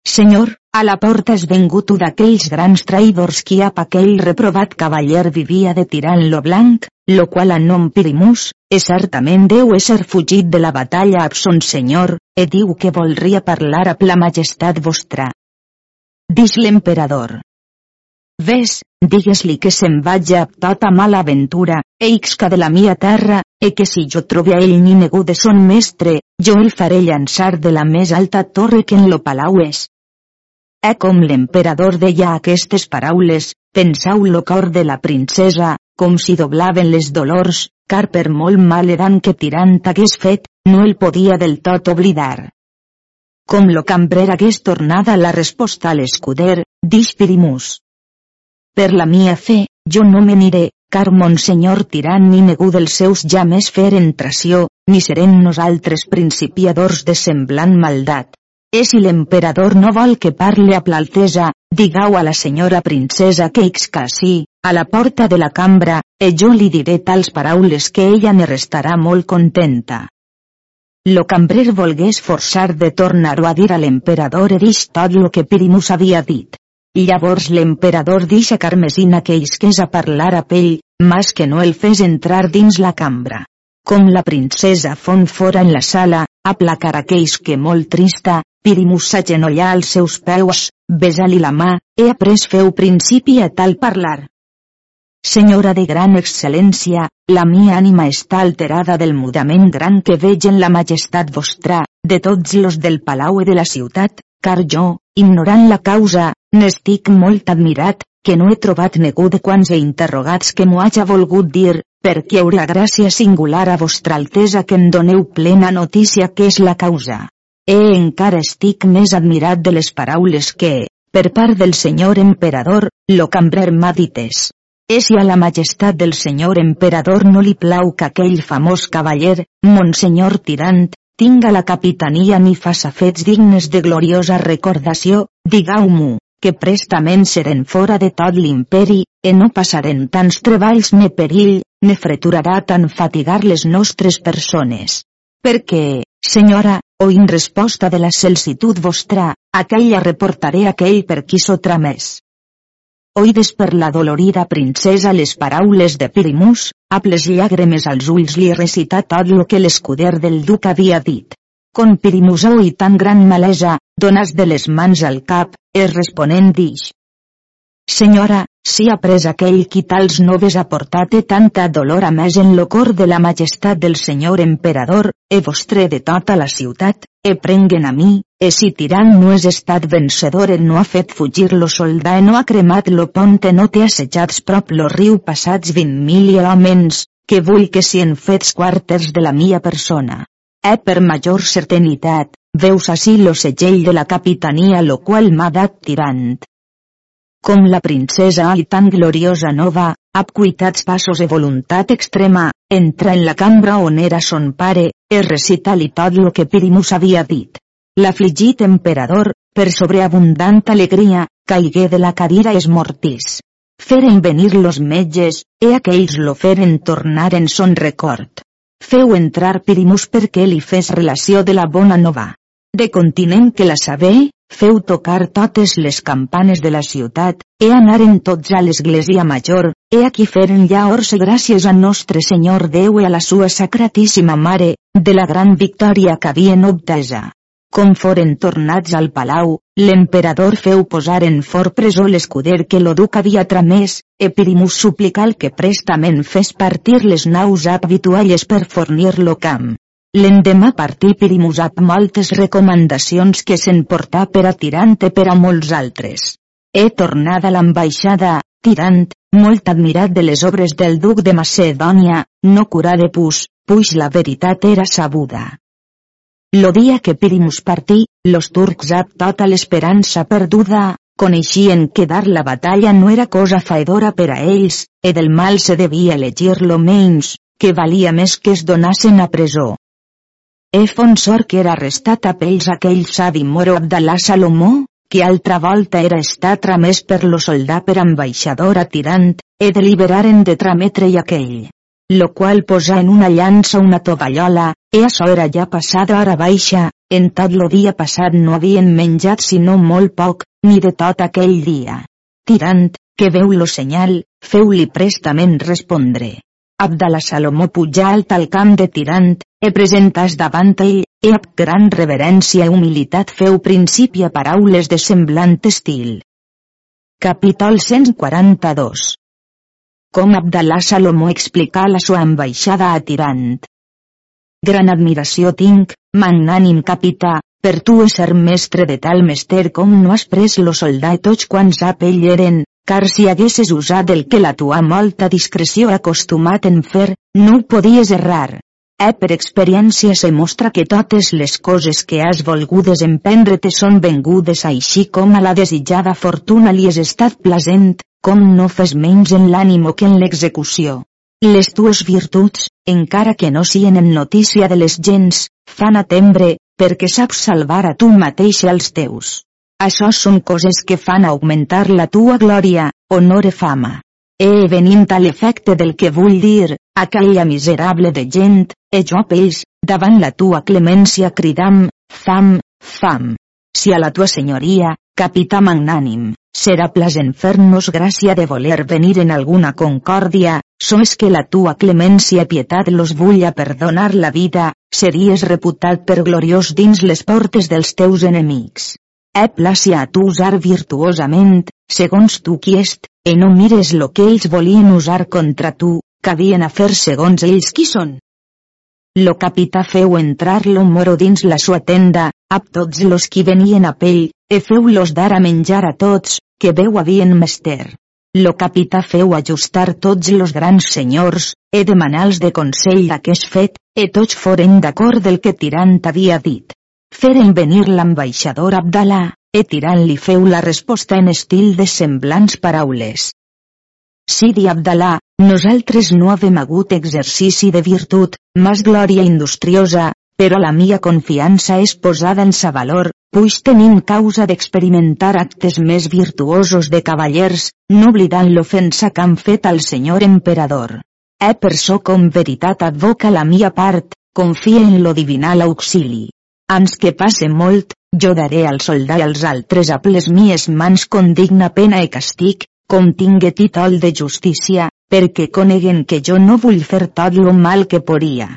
Senyor, a la porta és vengut un d'aquells grans traïdors qui ap aquell reprovat cavaller vivia de tirant lo blanc, lo qual a nom Pirimus, e certament deu ésser fugit de la batalla ab son senyor, e diu que volria parlar amb la majestat vostra. Dix l'emperador. Ves, digues-li que se'n vaja a tota mala aventura, eixca de la mia terra, e que si jo trobe a ell ni negu de son mestre, jo el faré llançar de la més alta torre que en lo palau és. E com l'emperador deia aquestes paraules, pensau lo cor de la princesa, com si doblaven les dolors, car per molt mal eran que tirant hagués fet, no el podia del tot oblidar. Com lo cambrer hagués tornada la resposta a l'escuder, dix Pirimus. Per la mia fe, jo no me n'iré, car Monsenyor tirant ni negu dels seus ja més feren tració, ni serem nosaltres principiadors de semblant maldat. E si l'emperador no vol que parle a plaltesa, digau a la senyora princesa que sí, a la porta de la cambra, e jo li diré tals paraules que ella ne restarà molt contenta. Lo cambrer volgués forçar de tornar-ho a dir a l'emperador lo que Pirimus havia dit. Llavors l'emperador deixa Carmesina que isqués a parlar a pell, mas que no el fes entrar dins la cambra. Com la princesa fon fora en la sala, aplacar aquells que molt trista, Pirimus s'agenollà als seus peus, besa-li la mà, e après feu principi a tal parlar. Senyora de gran excel·lència, la mia ànima està alterada del mudament gran que veig en la majestat vostra, de tots los del palau i de la ciutat, car jo, ignorant la causa, n'estic molt admirat, que no he trobat negu de quants he interrogats que m'ho haja volgut dir, perquè haurà gràcia singular a vostra altesa que em doneu plena notícia que és la causa. E encara estic més admirat de les paraules que, per part del senyor emperador, lo cambrer m'ha dites. És si a la majestat del senyor emperador no li plau que aquell famós cavaller, Monsenyor Tirant, tinga la capitania ni faça fets dignes de gloriosa recordació, digau-m'ho, que prestament seren fora de tot l'imperi, e no passaren tants treballs ne perill, ne freturarà tan fatigar les nostres persones. Perquè, senyora, o in resposta de la celsitud vostra, aquella reportaré aquell per qui sotra més. Oides per la dolorida princesa les paraules de Pirimus, amb les llàgrimes als ulls li recità tot lo que l'escuder del duc havia dit. Con Pirimus i tan gran malesa, donas de les mans al cap, es responent dix. Senyora, si ha pres aquell qui tals noves ha portat tanta dolor a més en lo cor de la majestat del senyor emperador, e vostre de tota la ciutat, e prenguen a mi, e si tirant no és estat vencedor e no ha fet fugir lo soldà e no ha cremat lo ponte no té assetjats prop lo riu passats vint mil homes, que vull que si en fets quarters de la mia persona. E per major certanitat, veus així lo segell de la capitania lo qual m'ha dat tirant com la princesa i tan gloriosa nova, amb cuitats passos e voluntat extrema, entra en la cambra on era son pare, e recita-li tot lo que Pirimus havia dit. L'afligit emperador, per sobreabundant alegria, caigué de la cadira esmortís. Feren venir los metges, e aquells lo feren tornar en son record. Feu entrar Pirimus perquè li fes relació de la bona nova. De continent que la sabé, feu tocar totes les campanes de la ciutat, e anaren tots a l'església major, e aquí feren llaors i gràcies a Nostre Senyor Déu i a la sua sacratíssima Mare, de la gran victòria que havien obtesa. Com foren tornats al palau, l'emperador feu posar en fort presó l'escuder que lo duc havia tramès, e Pirimus suplical que prestament fes partir les naus habitualles per fornir lo camp. L'endemà partí Pirimus amb moltes recomanacions que se'n portà per a Tirant i per a molts altres. He tornat a l'ambaixada, Tirant, molt admirat de les obres del duc de Macedònia, no curà de pus, puix la veritat era sabuda. Lo dia que Pirimus partí, los turcs amb tota l'esperança perduda, coneixien que dar la batalla no era cosa faedora per a ells, e del mal se devia elegir lo menys, que valia més que es donassen a presó. Efonsor que era arrestat a pells aquell savi moro Abdalà Salomó, que altra volta era estat tramès per lo soldà per ambaixador a tirant, e deliberaren de trametre i aquell. Lo qual posa en una llança una tovallola, e açò era ja passada hora baixa, en tot lo dia passat no havien menjat sinó molt poc, ni de tot aquell dia. Tirant, que veu lo senyal, feu-li prestament respondre. Abdalà Salomó pujà alt al camp de Tirant, e presentàs davant ell, e amb gran reverència i humilitat feu principi a paraules de semblant estil. Capítol 142 Com Abdalà Salomó explica la sua ambaixada a Tirant. Gran admiració tinc, magnànim capità, per tu ser mestre de tal mester com no has pres los soldatots quan sap ell eren, car si haguesses usat el que la tua molta discreció acostumat en fer, no ho podies errar. Eh per experiència se mostra que totes les coses que has volgudes emprendre te són vengudes així com a la desitjada fortuna li has estat plasent, com no fes menys en l'ànimo que en l'execució. Les tues virtuts, encara que no sien en notícia de les gens, fan atembre, perquè saps salvar a tu mateix els teus. Això són coses que fan augmentar la tua glòria, honor i fama. E venint a l'efecte del que vull dir, aquella miserable de gent, e jo pells, davant la tua clemència cridam, fam, fam. Si a la tua senyoria, capità magnànim, serà plasent fer-nos gràcia de voler venir en alguna concòrdia, sols que la tua clemència pietat los vulla perdonar la vida, series reputat per gloriós dins les portes dels teus enemics. He plàcia a tu usar virtuosament, segons tu quiest, e no mires lo que ells volien usar contra tu, que havien a fer segons ells qui són. Lo capità feu entrar lo moro dins la sua tenda, a tots los qui venien a pell, e feu-los dar a menjar a tots, que veu havien mester. Lo capità feu ajustar tots los grans senyors, e demanals de consell d'aquest fet, e tots foren d'acord del que Tirant havia dit. Feren venir l'ambaixador Abdalà, e Tirant li feu la resposta en estil de semblants paraules. Sidi Abdalà, nosaltres no havem hagut exercici de virtut, mas glòria industriosa, però la mia confiança és posada en sa valor, puix tenim causa d'experimentar actes més virtuosos de cavallers, no oblidant l'ofensa que han fet al senyor emperador. E per so com veritat advoca la mia part, confia en lo divinal auxili. Ans que passe molt, jo daré al soldà i als altres a les mies mans con digna pena i castig, com tingue títol de justícia, perquè coneguen que jo no vull fer tot lo mal que poria.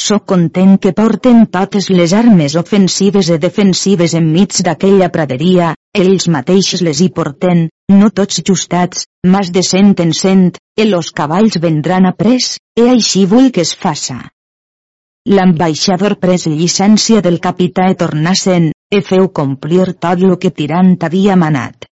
Soc content que porten totes les armes ofensives i defensives enmig d'aquella praderia, ells mateixos les hi porten, no tots justats, mas de cent en cent, i los cavalls vendran a pres, e així vull que es faça. L'ambaixador pres llicència del capità e tornassen, e feu complir tot lo que Tirant havia manat.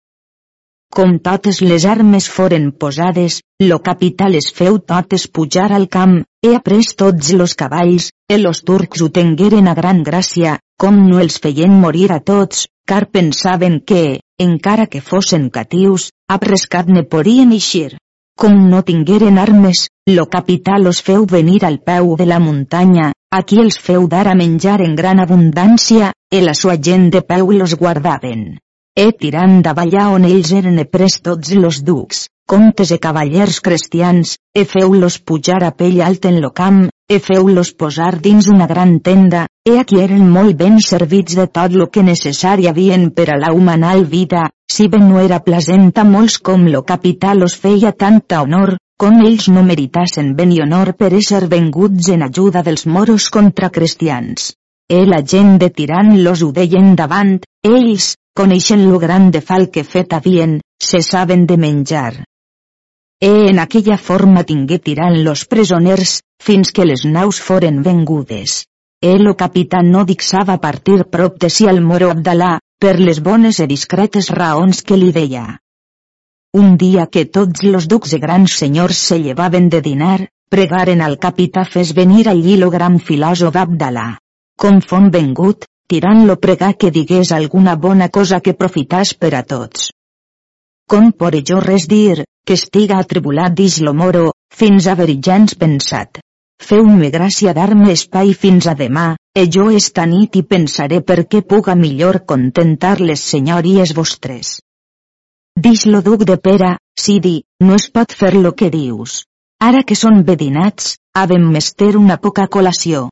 Com totes les armes foren posades, lo capital es feu totes pujar al camp, he après tots los cavalls, e los turcs ho tengueren a gran gràcia, com no els feien morir a tots, car pensaven que, encara que fossin catius, a prescat ne podien eixir. Com no tingueren armes, lo capital los feu venir al peu de la muntanya, aquí els feu dar a menjar en gran abundància, e la sua gent de peu los guardaven e tirant d'avallà on ells eren e pres tots los ducs, comtes e cavallers cristians, e feu-los pujar a pell alt en lo camp, e feu-los posar dins una gran tenda, e aquí eren molt ben servits de tot lo que necessari havien per a la humanal vida, si ben no era plasent a molts com lo capital los feia tanta honor, com ells no meritassen ben i honor per ésser venguts en ajuda dels moros contra cristians. E la gent de tirant los ho deien davant, ells, coneixen lo gran de fal que fet havien, se saben de menjar. E en aquella forma tingué tirant los presoners, fins que les naus foren vengudes. E lo capità no dixava partir prop de si al moro Abdalà, per les bones e discretes raons que li deia. Un dia que tots los ducs i grans senyors se llevaven de dinar, pregaren al capità fes venir allí lo gran filòsof Abdalà. Com fon vengut, tirant-lo pregar que digués alguna bona cosa que profitàs per a tots. Com por jo res dir, que estiga atribulat dix lo moro, fins a veritjans pensat. Feu-me gràcia dar-me espai fins a demà, e jo esta nit i pensaré per què puga millor contentar les senyories vostres. Dix lo duc de pera, Sidi, no es pot fer lo que dius. Ara que són bedinats, havem mester una poca col·lació.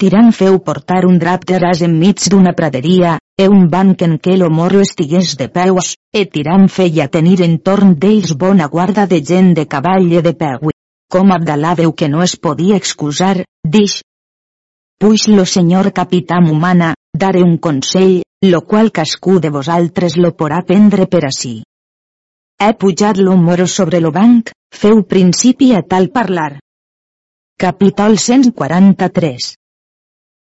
Tirant feu portar un drap de ras enmig d'una praderia, e un banc en què lo morro estigués de peus, e tirant feia tenir entorn d'ells bona guarda de gent de cavall i de peu. Com Abdalà veu que no es podia excusar, dix. Puix lo senyor capità humana, daré un consell, lo qual cascú de vosaltres lo porà prendre per a si. he pujat lo moro sobre lo banc, feu principi a tal parlar. Capítol 143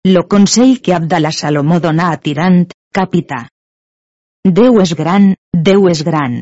Lo consell que Abdala Salomó donà a Tirant, capità. Déu és gran, Déu és gran.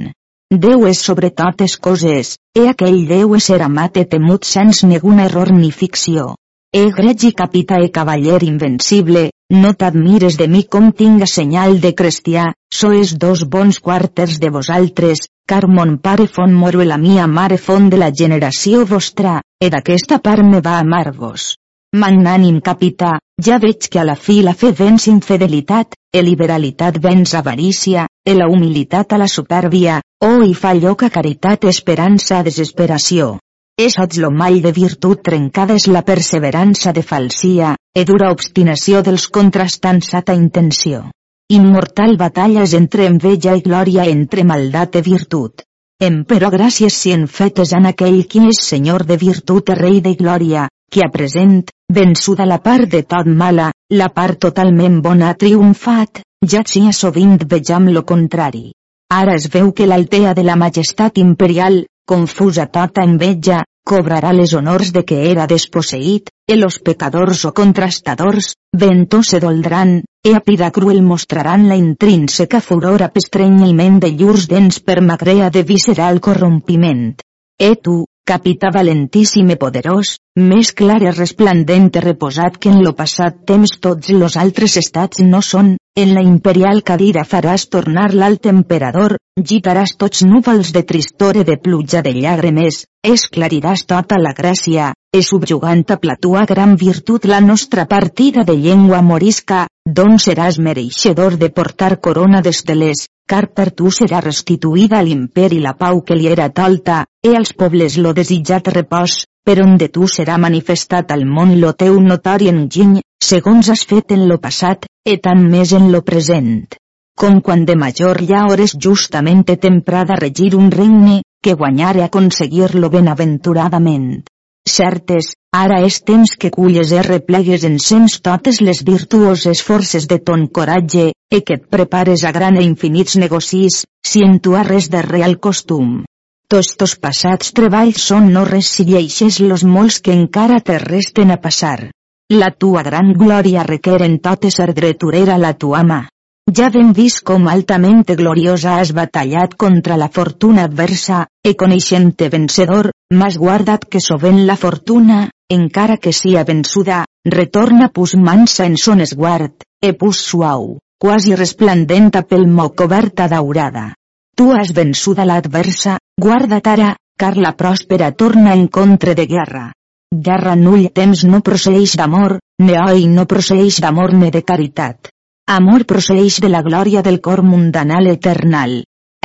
Déu és sobre totes coses, e aquell Déu és ser amat e temut sens negun error ni ficció. E gregi capità e cavaller invencible, no t'admires de mi com tinga senyal de cristià, sois dos bons quarters de vosaltres, car mon pare fon moro la mia mare fon de la generació vostra, e d'aquesta part me va amar-vos. Magnànim capità, ja veig que a la fi la fe venç infidelitat, e liberalitat venç avarícia, e la humilitat a la supèrbia, oh i fa lloc a caritat esperança a desesperació. És sots lo mall de virtut trencada és la perseverança de falsia, e dura obstinació dels contrastant sata intenció. Immortal batalla és entre enveja i glòria entre maldat i virtut. Em però gràcies si en fetes en aquell qui és senyor de virtut i rei de glòria, que a present, vençuda la part de tot mala, la part totalment bona ha triomfat, ja sia sovint vejam lo contrari. Ara es veu que l'altea de la majestat imperial, confusa tota enveja, cobrarà les honors de que era desposseït, e los pecadors o contrastadors, ventó se doldran, e a pida cruel mostraran la intrínseca furor a pestrenyiment de llurs dents per magrea de visceral corrompiment. E tu, capità valentíssim i poderós, més clar i resplendent i reposat que en lo passat temps tots los altres estats no són, en la imperial cadira faràs tornar l'alt emperador, gitaràs tots núvols de tristor i de pluja de llàgrimes, esclariràs tota la gràcia, e subjugant a platua gran virtut la nostra partida de llengua morisca, d'on seràs mereixedor de portar corona d'esteles, car per tu serà restituïda a l'imperi la pau que li era tolta, e als pobles lo desitjat repòs, per on de tu serà manifestat al món lo teu notori enginy, segons has fet en lo passat, e tant més en lo present. Com quan de major llaures justament temprada regir un regne, que guanyare aconseguir-lo benaventuradament. Certes, ara és temps que culles i replegues en sens totes les virtuoses forces de ton coratge, e que et prepares a gran e infinits negocis, si en tu res de real costum. Tots tos passats treballs són no res si lleixes los molts que encara te resten a passar. La tua gran glòria requer en totes ardreturera la tua mà. Ja ben vist com altament gloriosa has batallat contra la fortuna adversa, e coneixent-te vencedor, m'has guardat que sovent la fortuna, encara que sia vençuda, retorna pus mansa en son esguard, e pus suau, quasi resplendent pel mo coberta daurada. Tu has vençuda l'adversa, guarda't ara, car la pròspera torna en contra de guerra. Guerra null temps no procedeix d'amor, ne oi no procedeix d'amor ne de caritat. Amor procedeix de la glòria del cor mundanal eternal.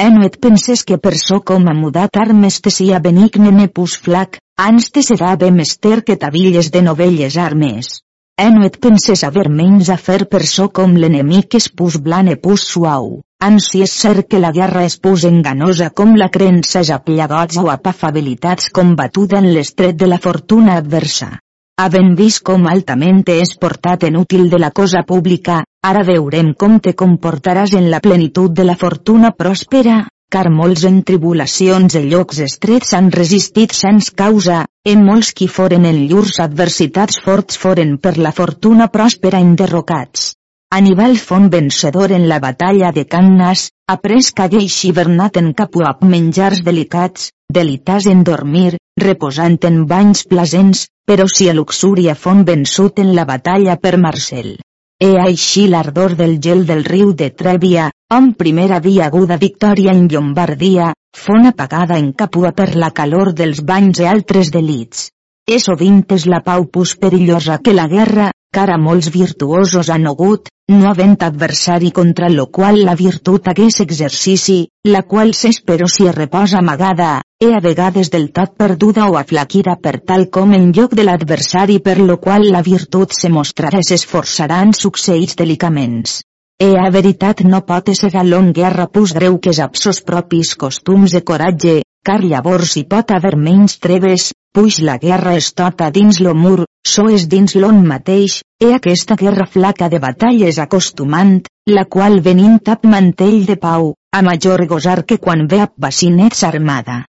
Eh no et penses que per so com a mudat armes te sia benigne ne pus flac, ans te serà bé mester que t'avilles de novelles armes. Eh no et penses haver menys a fer per so com l'enemic es pus blan e pus suau, ans si és cert que la guerra es pus enganosa com la creença ja plegots o apafabilitats combatuda en l'estret de la fortuna adversa. Havent vist com altament és portat en útil de la cosa pública, ara veurem com te comportaràs en la plenitud de la fortuna pròspera, car molts en tribulacions i llocs estrets han resistit sens causa, en molts qui foren en llurs adversitats forts foren per la fortuna pròspera enderrocats. Aníbal fon vencedor en la batalla de Cannas, après qu'hagué xivernat en capuap menjars delicats, delitas en dormir, reposant en banys plasents, però si a luxúria fon vençut en la batalla per Marcel. E així l'ardor del gel del riu de Trèvia, on primera havia aguda victòria en Llombardia, fon apagada en Capua per la calor dels banys i altres delits. És sovint és la pau pus perillosa que la guerra, cara molts virtuosos han hagut, no havent adversari contra lo qual la virtut hagués exercici, la qual s'espero si reposa amagada, e a vegades del tot perduda o aflaquida per tal com en lloc de l'adversari per lo qual la virtut se mostrarà s'esforçaran succeïts delicaments. E a veritat no pot ser galon guerra pus greu que apsos propis costums de coratge, car llavors hi pot haver menys treves, puix la guerra és tota dins lo mur, so és dins l'on mateix, e aquesta guerra flaca de batalles acostumant, la qual venint tap mantell de pau, a major gosar que quan ve a bacinets armada.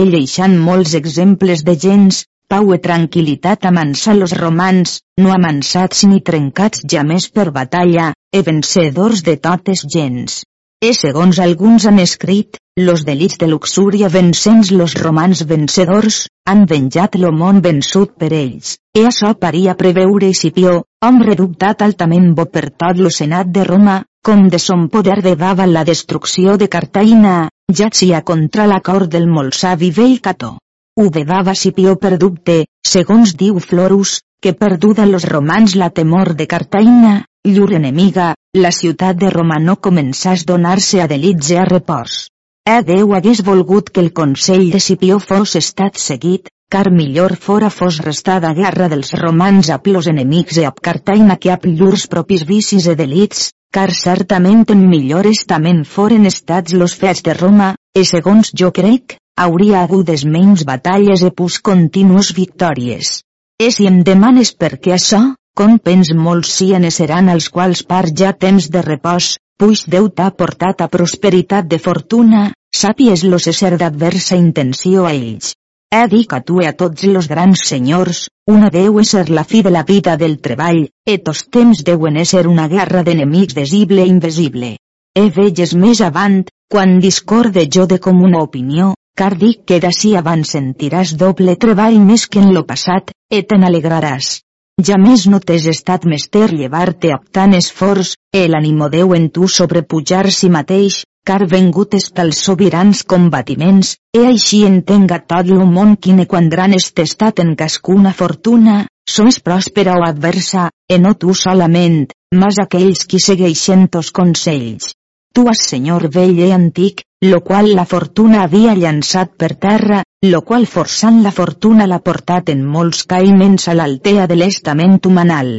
Ell eixant molts exemples de gens, pau i tranquil·litat amansar los romans, no amansats ni trencats ja més per batalla, e vencedors de totes gens. E segons alguns han escrit, los delits de luxúria vencents los romans vencedors, han venjat lo món vençut per ells, e açò paria preveure Escipió, hom redubtat altament bo per tot lo senat de Roma, com de son poder devava la destrucció de Cartaïna, ja contra l'acord del molt savi vell Cató. Ho vedava Scipió per dubte, segons diu Florus, que perduda los romans la temor de Cartaïna, llur enemiga, la ciutat de Roma no començàs donar-se a delitze a repòs. Eh Déu hagués volgut que el consell de Scipió fos estat seguit, car millor fora fos restada guerra dels romans a plos enemics e a Cartaïna que a llurs propis vicis e delits, car certament en millor estament foren estats los fets de Roma, e segons jo crec, hauria hagudes menys batalles e pus continus victòries. E si em demanes per què això, com pens molts cienes seran els quals par ja temps de repòs, puix Déu t'ha portat a prosperitat de fortuna, sàpies los ser d'adversa intenció a ells. He dit a tu a tots los grans senyors, una deu ser la fi de la vida del treball, e tos temps deuen ser una guerra d'enemics visible i invisible. He veges més avant, quan discorde jo de comuna opinió, car dic que d'ací abans sentiràs doble treball més que en lo passat, e te n'alegraràs. Ja més no t'és estat mester llevar-te amb tant esforç, el ànimo deu en tu sobrepujar si mateix, car vengut pels sobirans combatiments, e així entenga tot lo món quine quan gran estat en cascuna fortuna, sois pròspera o adversa, e no tu solament, mas aquells qui segueixen tos consells. Tu has senyor vell i antic, lo qual la fortuna havia llançat per terra, lo qual forçant la fortuna l'ha portat en molts caiments a l'altea de l'estament humanal.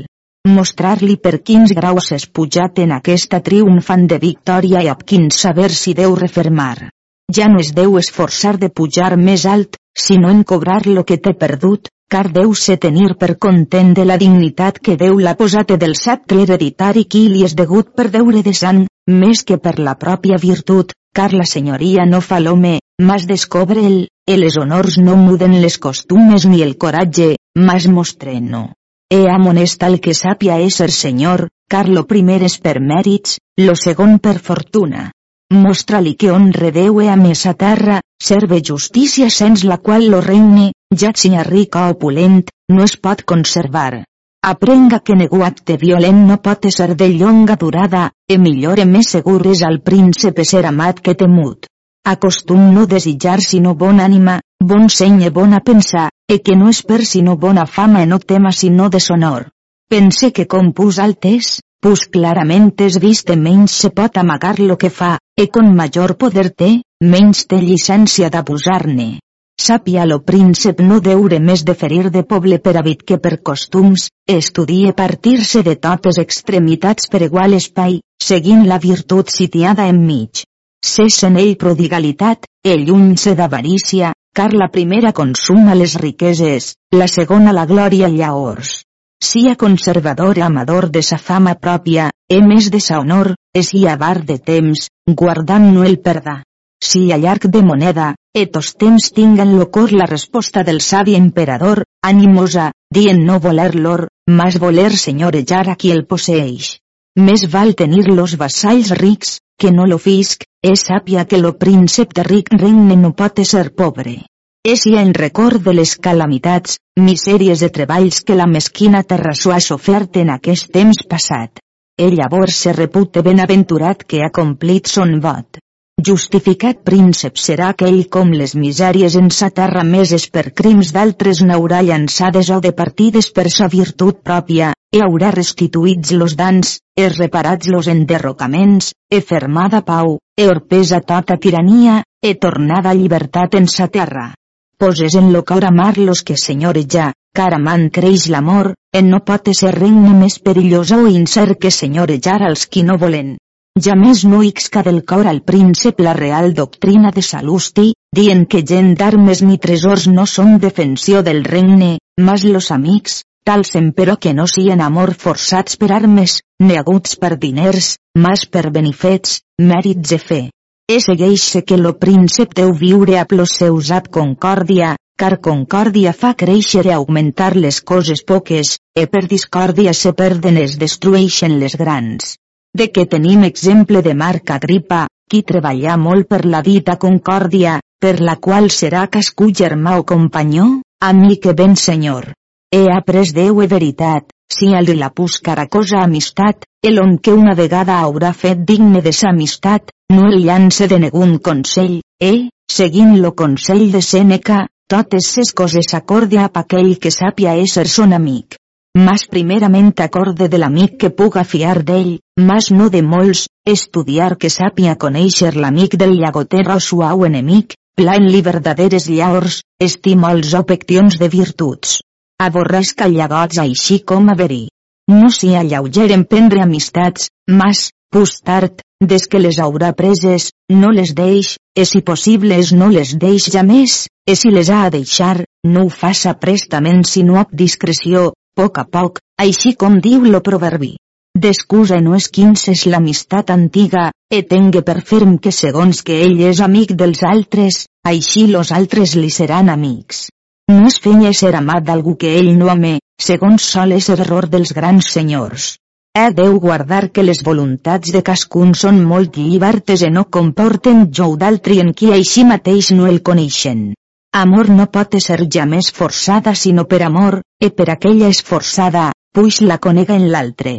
Mostrar-li per quins graus és pujat en aquesta triomfant de victòria i ab quin saber si deu refermar. Ja no es deu esforçar de pujar més alt, sinó en cobrar lo que té perdut, car deu se tenir per content de la dignitat que Déu l'ha posat del sceptre hereditari qui li és degut per deure de sang, més que per la pròpia virtut, car la senyoria no fa l'home, mas descobre'l, e les honors no muden les costumes ni el coratge, mas mostreno. E amonesta el que sàpia ésser senyor, car lo primer és per mèrits, lo segon per fortuna. Mostra-li que honre Déu e a mesa terra, serve justícia sens la qual lo regne, ja sia ric o opulent, no es pot conservar. Aprenga que negu acte violent no pot ser de llonga durada, e millor e més segur és al príncipe ser amat que temut acostum no desitjar sinó bona ànima, bon seny e bona pensar, e que no per sinó bona fama e no tema sinó deshonor. Pense que com pus altes, pus clarament és vist e menys se pot amagar lo que fa, e con major poder té, menys té llicència d'abusar-ne. Sàpia lo príncep no deure més de ferir de poble per habit que per costums, estudie partir-se de totes extremitats per igual espai, seguint la virtut sitiada enmig en ell prodigalitat, ell lluny-se d'avarícia, car la primera consuma les riqueses, la segona la glòria i llaors. Sia conservador amador de sa fama pròpia, e més de sa honor, es hi avar de temps, guardant no el perda. Si a llarg de moneda, etos temps tinguen lo cor la resposta del savi emperador, animosa, dient no voler l'or, mas voler senyorejar a qui el posseix. Més val tenir los vassalls rics, que no lo fisc, és sàpia que lo príncep de ric regne no pot ser pobre. És i en record de les calamitats, misèries de treballs que la mesquina terra s'ho ha sofert en aquest temps passat. Ell llavors se repute benaventurat que ha complit son vot. Justificat príncep serà aquell com les misèries en sa terra meses per crims d'altres n'haurà llançades o de partides per sa virtut pròpia, e haurà restituïts los dans, e reparats los enderrocaments, e fermada pau, e orpesa tota tirania, e tornada llibertat en sa terra. Poses en lo cor amar los que senyoreja, car amant creix l'amor, en no pot ser regne més perillós o incert que senyorejar als qui no volen. Ja més no ixca del cor al príncep la real doctrina de Salusti, dient que gent d'armes ni tresors no són defensió del regne, mas los amics, tals però que no sien amor forçats per armes, neguts per diners, mas per benifets, mèrits e fe. e segueix que lo príncep deu viure a plos seus ab concòrdia, car concòrdia fa créixer i augmentar les coses poques, e per discòrdia se perden es destrueixen les grans. De què tenim exemple de Marc Agripa, qui treballa molt per la dita concòrdia, per la qual serà cascú germà o companyó, amic e ben senyor. He après Déu e veritat, si al de la puscara cosa amistat, el on que una vegada haurà fet digne de sa amistat, no el llance de negun consell, e, seguint lo consell de Sèneca, totes ses coses acorde a aquell que sàpia ésser son amic. Mas primerament acorde de l'amic que puga fiar d'ell, mas no de molts, estudiar que sàpia conèixer l'amic del llagoter o suau enemic, pla en li verdaderes llaors, estima els opections de virtuts. Aborresca llagots així com haver-hi. No s'hi alleugeren prendre amistats, mas, pus tard, des que les haurà preses, no les deix, e si possibles no les deix ja més, e si les ha a deixar, no ho faça prestament sinó amb discreció, poc a poc, així com diu lo proverbi. Descusa no és quins és l'amistat antiga, e tengue per ferm que segons que ell és amic dels altres, així los altres li seran amics. No es fenya ser amat d'algú que ell no ame, segons sol és error dels grans senyors. He deu guardar que les voluntats de cascun són molt llibertes i no comporten jou d'altri en qui així mateix no el coneixen. Amor no pot ser ja més forçada sinó per amor, e per aquella és forçada, puix la conega en l'altre.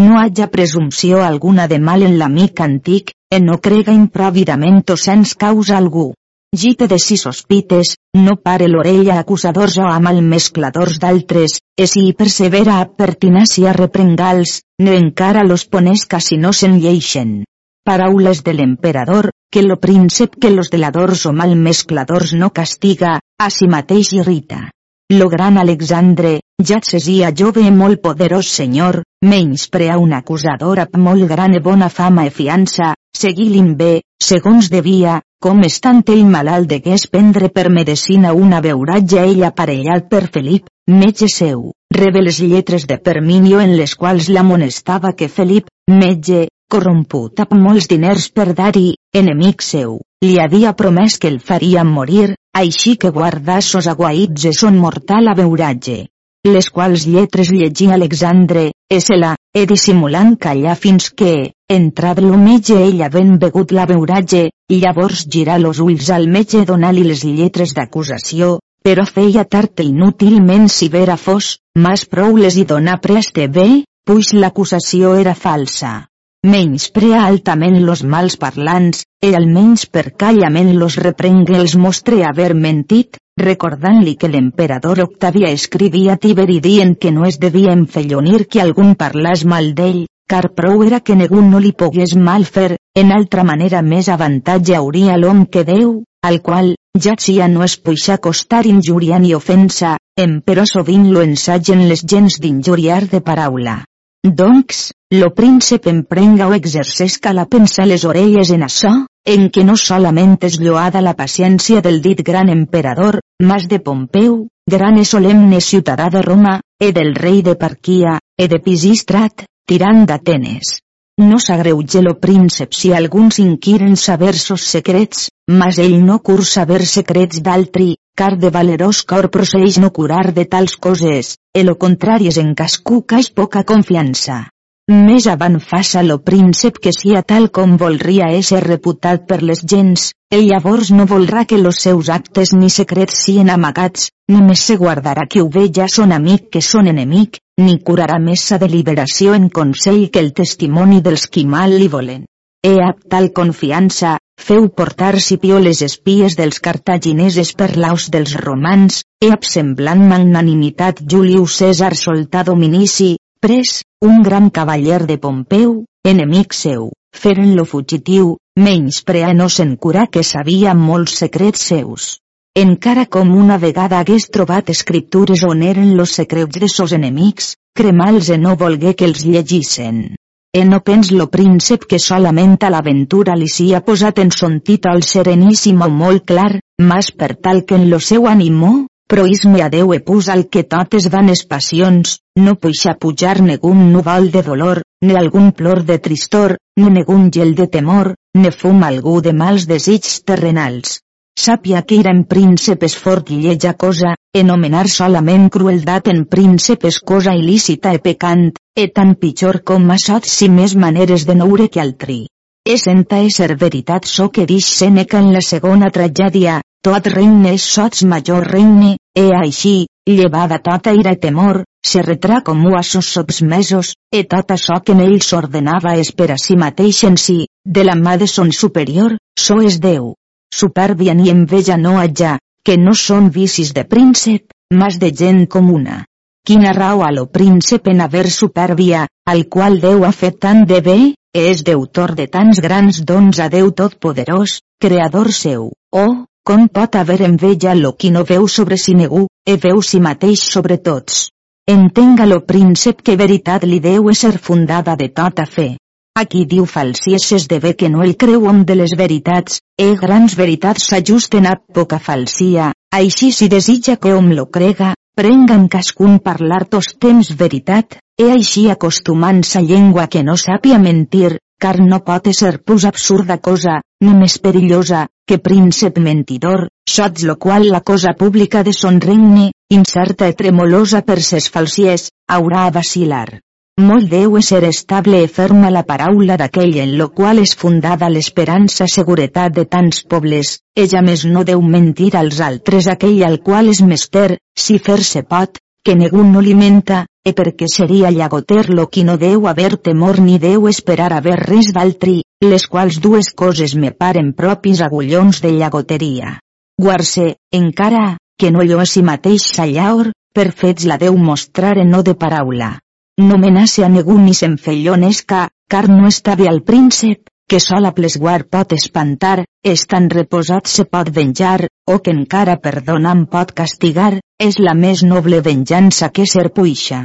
No haja presumpció alguna de mal en l'amic antic, e no crega improvidament o sens causa algú. Gite de si sospites, no pare l'orella acusadors o amb mescladors d'altres, e si hi persevera a pertinàcia reprengals, ne encara los ponesca si no se'n lleixen. Paraules de l'emperador, que lo príncep que los deladors o mal mescladors no castiga, a si mateix irrita. Lo gran Alexandre, ja sesia jove molt poderós senyor, menysprea un acusador amb molt gran i bona fama i fiança, seguint bé, segons devia, com estant ell malalt degués prendre per medicina una beuratge ell aparellat per Felip, metge seu, rebe les lletres de Perminio en les quals l'amonestava que Felip, metge, corromput amb molts diners per dar-hi, enemic seu, li havia promès que el faria morir, així que guardà sos son mortal a beuratge les quals lletres llegí Alexandre, la, e dissimulant callar fins que, entrat lo metge ell havent begut la beuratge, llavors girà los ulls al metge donar-li les lletres d'acusació, però feia tard i inútilment si vera fos, mas prou les hi donà preste bé, puix l'acusació era falsa. Menysprea altament los mals parlants, e almenys per callament los reprengue els mostre haver mentit, recordant-li que l'emperador Octavia escrivia a Tiberi dient que no es devia enfellonir que algun parlàs mal d'ell, car prou era que ningú no li pogués mal fer, en altra manera més avantatge hauria l'hom que Déu, al qual, ja ja no es puixa costar injúria ni ofensa, em però sovint lo ensagen les gens d'injuriar de paraula. Doncs, lo príncep emprenga o exercesca la pensa les orelles en açò, en què no solament és lloada la paciència del dit gran emperador, mas de Pompeu, gran e solemne ciutadà de Roma, e del rei de Parquia, e de Pisistrat, tirant d'Atenes. No s'agreuge lo príncep si alguns inquiren saber sos secrets, mas ell no cur saber secrets d'altri, car de valerós cor proceix no curar de tals coses, e lo contrari és en cascú caix poca confiança. Més avant faça lo príncep que sia tal com volria ésser reputat per les gens, ell llavors no volrà que los seus actes ni secrets sien amagats, només se guardarà que ho veja son amic que son enemic, ni curarà més sa deliberació en consell que el testimoni dels qui mal li volen. He ab tal confiança, feu portar Scipió les espies dels cartagineses per l'aus dels romans, he ab semblant magnanimitat Julius César soltà dominici, pres, un gran cavaller de Pompeu, enemic seu, feren-lo fugitiu, menys no se'n curà que sabia molts secrets seus. Encara com una vegada hagués trobat escriptures on eren los secrets de sos enemics, cremals e no volgué que els llegissen. E no pens lo príncep que solament a l'aventura li sia posat en son títol sereníssim o molt clar, mas per tal que en lo seu animó, proisme a Déu e pus al que totes vanes passions, no puixa pujar negun núvol de dolor, ne algun plor de tristor, ne negun gel de temor, ne fum algú de mals desigs terrenals. Sàpia que ir en príncipes fort i lleja cosa, enomenar solament crueldat en príncipes cosa il·lícita e pecant, e tan pitjor com a sots si més maneres de noure que altri. És enta ser veritat so que dix Seneca en la segona tragèdia, tot regne és sots major regne, e així, llevada tota ira i temor, se retrà com a sos submesos, e tot açò que en ells ordenava és per a si mateix en si, de la mà de son superior, so és Déu supèrbia ni enveja no haja, que no són vicis de príncep, mas de gent comuna. Quina rau a lo príncep en haver supèrbia, al qual Déu ha fet tant de bé, és deutor de tants grans dons a Déu Totpoderós, creador seu, oh, com pot haver enveja lo qui no veu sobre si negu, e veu si mateix sobre tots. Entenga lo príncep que veritat li deu ser fundada de tota fe. Aquí diu falsies esdevé que no el creu om de les veritats, e grans veritats s'ajusten a poca falsia, així si desitja que om lo crega, prengan cascun parlar tos temps veritat, e així acostumant-se llengua que no sàpia mentir, car no pot ser pus absurda cosa, ni més perillosa, que príncep mentidor, sots lo qual la cosa pública de son regne, incerta i tremolosa per ses falsies, haurà a vacilar. Molt deu ser estable e ferma la paraula d'aquell en lo qual és fundada l'esperança seguretat de tants pobles, ella més no deu mentir als altres aquell al qual és mester, si fer-se pot, que ningú no alimenta, e perquè seria llagoter lo qui no deu haver temor ni deu esperar haver res d'altri, les quals dues coses me paren propis agullons de llagoteria. Guarse, encara, que no jo a si mateix s'allaur, per fets la deu mostrar en no de paraula. No menace a ningú ni s'enfellonesca, car no està bé al príncep, que sol plesguar pot espantar, estan reposat se pot venjar, o que encara perdonant pot castigar, és la més noble venjança que ser puixa.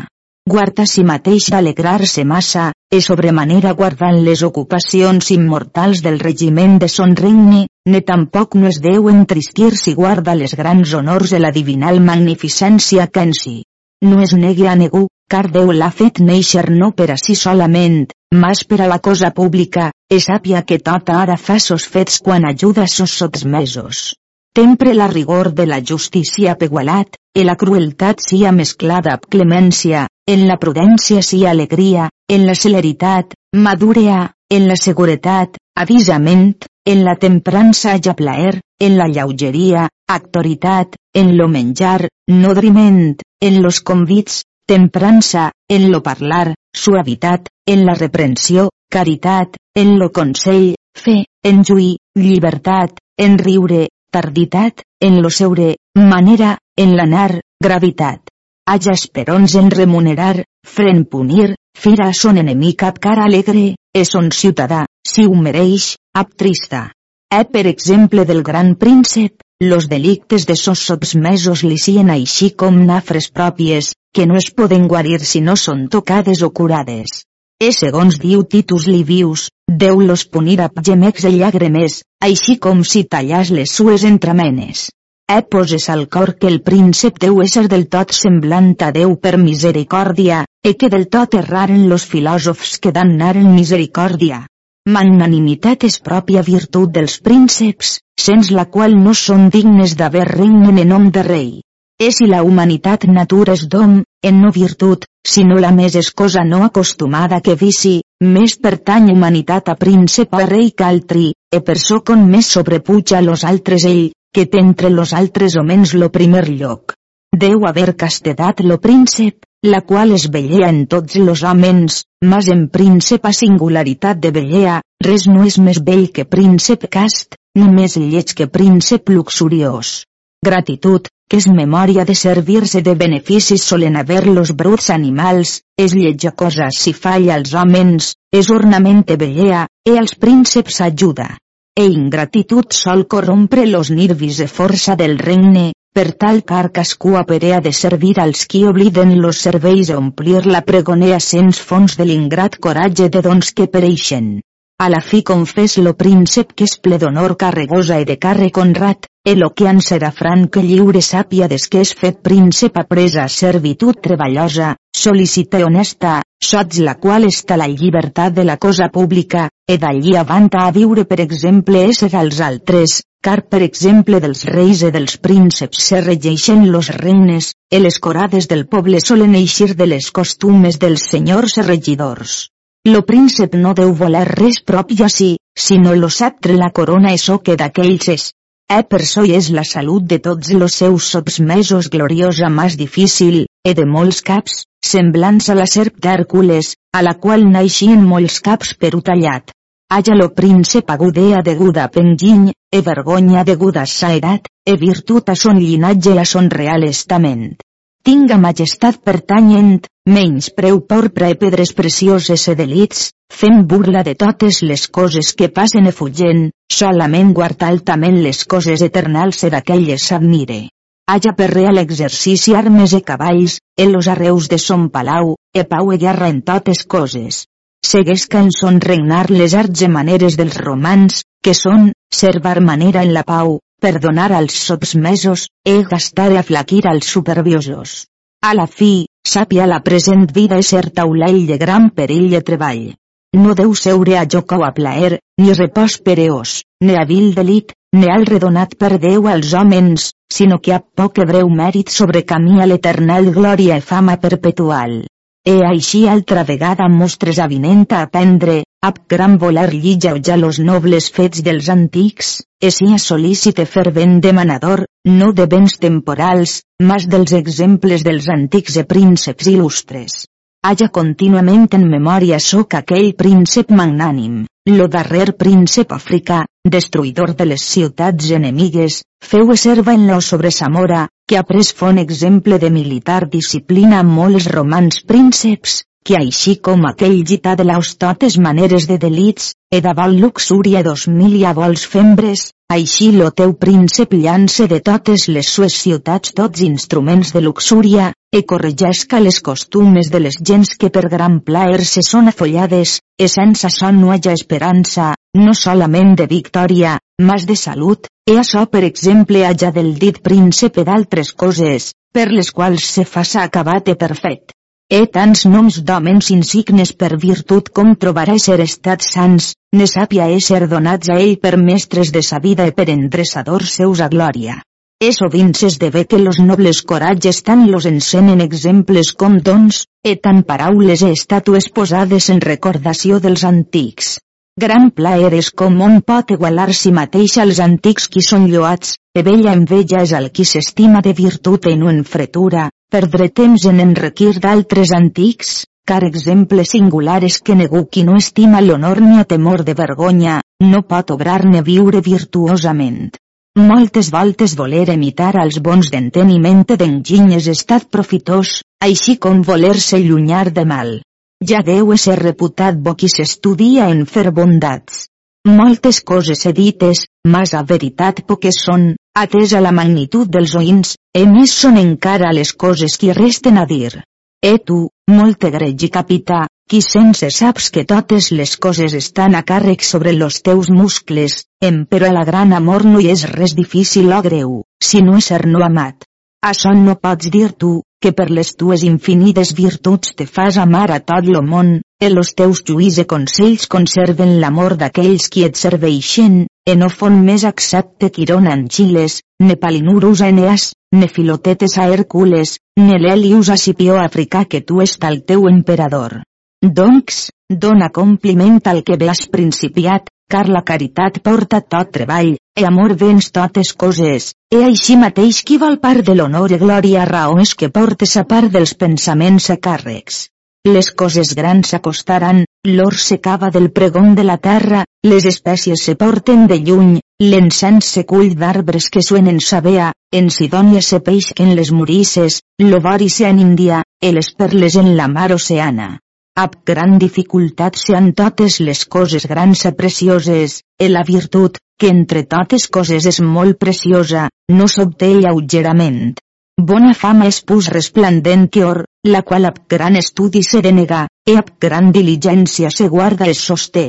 Guarda si mateix d'alegrar-se massa, e sobremanera guardant les ocupacions immortals del regiment de son regne, ne tampoc no es deu entristir si guarda les grans honors de la divinal magnificència que en si. No es negui a negu, car Déu l'ha fet néixer no per a si solament, mas per a la cosa pública, e sàpia que tota ara fa sos fets quan ajuda sos sotmesos. Tempre la rigor de la justícia pegualat, e la crueltat sia mesclada amb clemència, en la prudència sia alegria, en la celeritat, madurea, en la seguretat, avisament, en la temprança ja plaer, en la lleugeria, actoritat, en lo menjar, nodriment, en los convits, temprança, en lo parlar, suavitat, en la reprensió, caritat, en lo consell, fe, en lluir, llibertat, en riure, tarditat, en lo seure, manera, en l'anar, gravitat. Haja esperons en remunerar, fren punir, fira son enemic ab cara alegre, és son ciutadà, si ho mereix, ab trista. E per exemple del gran príncep, los delictes de sos submesos li sien així com nafres pròpies, que no es poden guarir si no són tocades o curades. E segons diu Titus Livius, Déu los punir a gemecs i llàgrimes, així com si tallàs les sues entremenes. E poses al cor que el príncep deu ésser del tot semblant a Déu per misericòrdia, e que del tot erraren los filòsofs que damnaren misericòrdia. Magnanimitat és pròpia virtut dels prínceps, sens la qual no són dignes d'haver regnen en nom de rei. És si la humanitat natura és dom, en no virtut, sinó la més és cosa no acostumada que vici, més pertany humanitat a príncep a rei que altri, e per so con més sobrepuja los altres ell, que té entre los altres homens lo primer lloc. Deu haver castedat lo príncep, la qual es vellea en tots los homens, mas en príncep a singularitat de vellea, res no és més vell que príncep cast, ni més lleig que príncep luxuriós. Gratitud, que és memòria de servir-se de beneficis solen haver los bruts animals, és lletja cosa si falla als homens, és ornament de vellea, e als prínceps ajuda. E ingratitud sol corrompre los nirvis de força del regne, per tal car cascú aperea de servir als qui obliden los serveis omplir la pregonea sens fons de l'ingrat coratge de dons que pereixen. A la fi confés lo príncep que és ple d'honor carregosa i de càrrec honrat, eloquian serà franc que lliure sàpia des que és fet príncep a servitud treballosa, sol·licita honesta, sots la qual està la llibertat de la cosa pública, e d'allí avanta a viure per exemple ésser als altres, car per exemple dels reis i dels prínceps se regeixen los regnes, e les corades del poble solen eixir de les costumes dels senyors i regidors. Lo príncep no deu voler res propi a si, sinó lo sceptre la corona e so que d'aquells és. E per so és la salut de tots los seus subsmesos gloriosa más difícil, e de molts caps, semblants a la serp d'Hèrcules, a la qual naixien molts caps per tallat. Haya lo príncep agudea deguda penginy, e vergonya deguda sa edat, e virtut a son llinatge a son real estament tinga majestat pertanyent, menys preu por pre pedres precioses e delits, fent burla de totes les coses que passen e fugen, solament guard altament les coses eternals e d'aquelles s'admire. Haja per real exercici armes e cavalls, e los arreus de son palau, e pau e guerra en totes coses. Seguesca son regnar les arts e maneres dels romans, que són, servar manera en la pau, perdonar als submesos, e gastar e aflaquir als superviosos. A la fi, sàpia la present vida ser taulell de gran perill i treball. No deu seure a joc o a plaer, ni repòs pereós, ni a vil delit, ni al redonat per Déu als homes, sinó que a poc breu mèrit sobre camí a l'eternal glòria i fama perpetual. E així altra vegada mostres avinent a aprendre, ab gran voler llija ja los nobles fets dels antics, e sia sol·lícite fervent demanador, no de béns temporals, mas dels exemples dels antics e prínceps il·lustres. Haya contínuament en memòria soc aquell príncep magnànim, lo darrer príncep africà, destruïdor de les ciutats enemigues, feu serva en lo sobre Samora, que ha pres fon exemple de militar disciplina amb molts romans prínceps, que així com aquell gità de l'aus totes maneres de delits, e davant luxúria dos mil i vols fembres, així lo teu príncep llance de totes les sues ciutats tots instruments de luxúria, e corregesca les costumes de les gens que per gran plaer se són afollades, e sense son no haja esperança, no solament de victòria, mas de salut, e açò per exemple haja del dit príncep d'altres coses, per les quals se faça acabat e perfet. E tants noms d'homens insignes per virtut com trobarà ser estats sans, ne sàpia ésser donats a ell per mestres de sa vida e per endreçadors seus a glòria. E sovint s'esdevé que los nobles coratges tant los encenen exemples com dons, e tant paraules e estatues posades en recordació dels antics. Gran plaer és com on pot igualar si mateix als antics qui són lloats, e bella enveja és el qui s'estima de virtut en un fretura, Perdre temps en enriquir d'altres antics, car exemple singular és que negu qui no estima l'honor ni a temor de vergonya, no pot obrar ne viure virtuosament. Moltes voltes voler imitar als bons d'enteniment d'enginy és estat profitós, així com voler-se llunyar de mal. Ja deu ser reputat bo qui s'estudia en fer bondats. Moltes coses he dites, mas a veritat poques són, atesa la magnitud dels oïns, e més són encara les coses que resten a dir. E tu, molt gregi capità, qui sense saps que totes les coses estan a càrrec sobre los teus muscles, em però la gran amor no hi és res difícil o greu, si no és ser no amat. Això no pots dir tu, que per les tues infinides virtuts te fas amar a tot lo món, e los teus lluís e consells conserven l'amor d'aquells qui et serveixen, e no fon més accepte Quirón Anchiles, ne Palinurus Eneas, ne Filotetes a Hércules, ne Lelius a Scipió africà que tu és tal teu emperador. Doncs, dona compliment al que has principiat, car la caritat porta tot treball, e amor vens totes coses, e així mateix qui vol part de l'honor i glòria raó és que portes a part dels pensaments a càrrecs. Les coses grans s'acostaran, l'or se cava del pregon de la terra, les espècies se porten de lluny, l'encens se cull d'arbres que suenen sabea, en Sidònia se peixquen les morisses, l'ovari se en Índia, e les perles en la mar oceana. Ab gran dificultat sean totes les coses grans a precioses, e la virtut, que entre totes coses és molt preciosa, no s'obté lleugerament. Bona fama és pus resplendent que or, la qual ab gran estudi se denega, e ab gran diligència se guarda es sosté.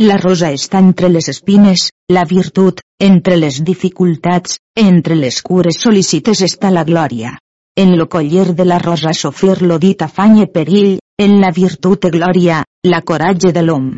La rosa està entre les espines, la virtut, entre les dificultats, entre les cures sol·licites està la glòria. En lo coller de la rosa sofrir lo dit afany perill, en la virtut e glòria, la coratge de l'hom.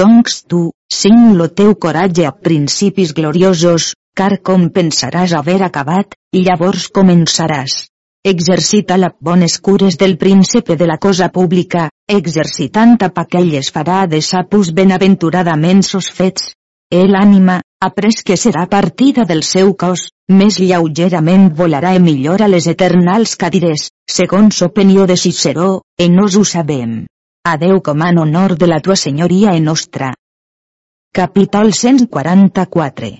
Doncs tu, sing lo teu coratge a principis gloriosos, car com pensaràs haver acabat, llavors començaràs. Exercita la bones cures del príncipe de la cosa pública, exercitant a aquelles farà de sapus benaventuradament sos fets. El ànima, après que serà partida del seu cos, més lleugerament volarà i millora les eternals cadires, segons opinió de Ciceró, e nos ho sabem. Adeu en honor de la tua senyoria e nostra. Capítol 144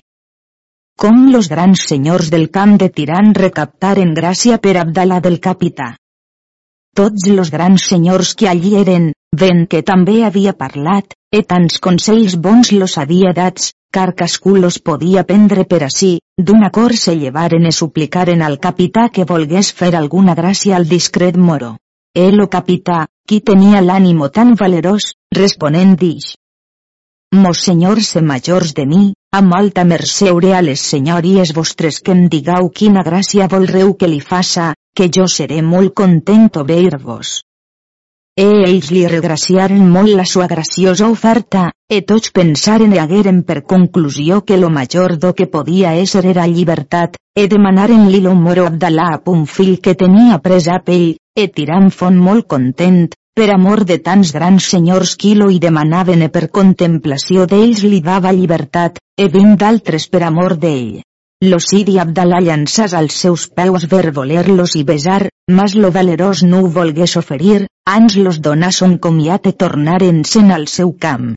com los grans senyors del camp de Tiran recaptaren gràcia per Abdalà del capità. Tots los grans senyors que allí eren, ven que també havia parlat, e tants consells bons los havia dats, car cascú los podia prendre per ací, d'un acord se llevaren e suplicaren al capità que volgués fer alguna gràcia al discret moro. El o capità, qui tenia l'ànimo tan valerós, responent dix. Mos senyors e majors de mi, a molta mercè hauré a les senyories vostres que em digau quina gràcia volreu que li faça, que jo seré molt content obeir-vos. E ells li regraciaren molt la sua graciosa oferta, e tots pensaren i hagueren per conclusió que lo major do que podia ésser era llibertat, e demanaren-li lo moro Abdalà a un fill que tenia pres a pell, e tirant font molt content, per amor de tants grans senyors qui lo hi demanaven e per contemplació d'ells li dava llibertat, e vint d'altres per amor d'ell. Lo Sidi Abdalà llançàs als seus peus ver voler-los i besar, mas lo valerós no ho volgués oferir, ans los donà son comiat e tornaren-se'n al seu camp.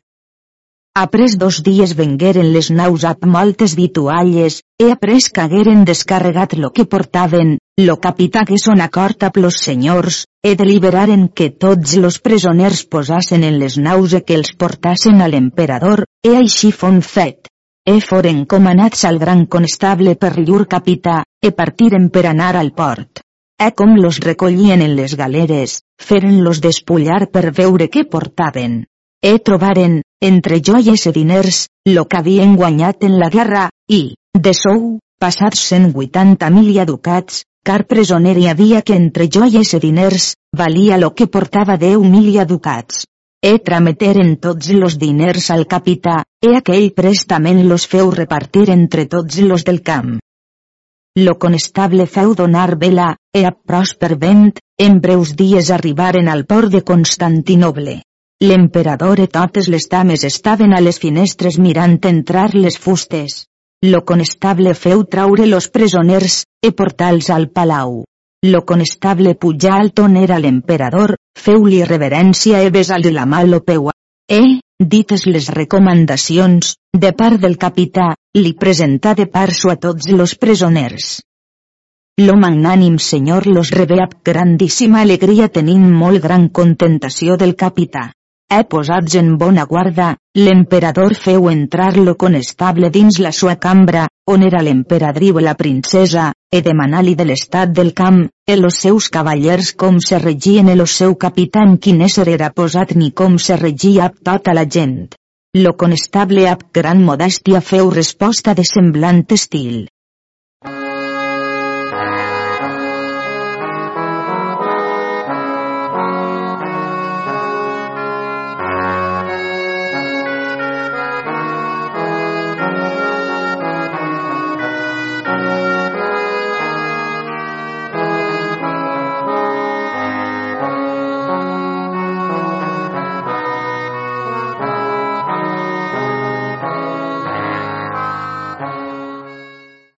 Après dos dies vengueren les naus amb moltes vitualles, e après cagueren descarregat lo que portaven, lo capità que son acord amb los senyors, e deliberaren que tots los presoners posassen en les naus e que els portassen a l'emperador, e així fon fet. E foren comanats al gran constable per llur capità, e partiren per anar al port. E com los recollien en les galeres, feren-los despullar per veure què portaven. E trobaren, entre joies e diners, lo que havien guanyat en la guerra, i, de sou, passats 180.000 ducats, car presoner hi havia que entre joies e diners, valia lo que portava 10.000 ducats. E trameteren tots los diners al capità, e aquell prestament los feu repartir entre tots los del camp. Lo conestable feu donar vela, e a pròsper vent, en breus dies arribaren al port de Constantinoble. L'emperador i totes les dames estaven a les finestres mirant entrar les fustes. Lo conestable feu traure los presoners, e portals al palau. Lo conestable pujà al toner a l'emperador, feu-li reverència e besar-li la mà lo peua. E, dites les recomanacions, de part del capità, li presentà de parso a tots los presoners. Lo magnànim senyor los rebé amb grandíssima alegria tenint molt gran contentació del capità. He posats en bona guarda, l'emperador feu entrar lo conestable dins la sua cambra, on era l'emperadriu i la princesa, e demanar-li de l'estat del camp, e los seus cavallers com se regien e lo seu capità en quin ésser era posat ni com se regia amb tota la gent. Lo conestable amb gran modèstia feu resposta de semblant estil.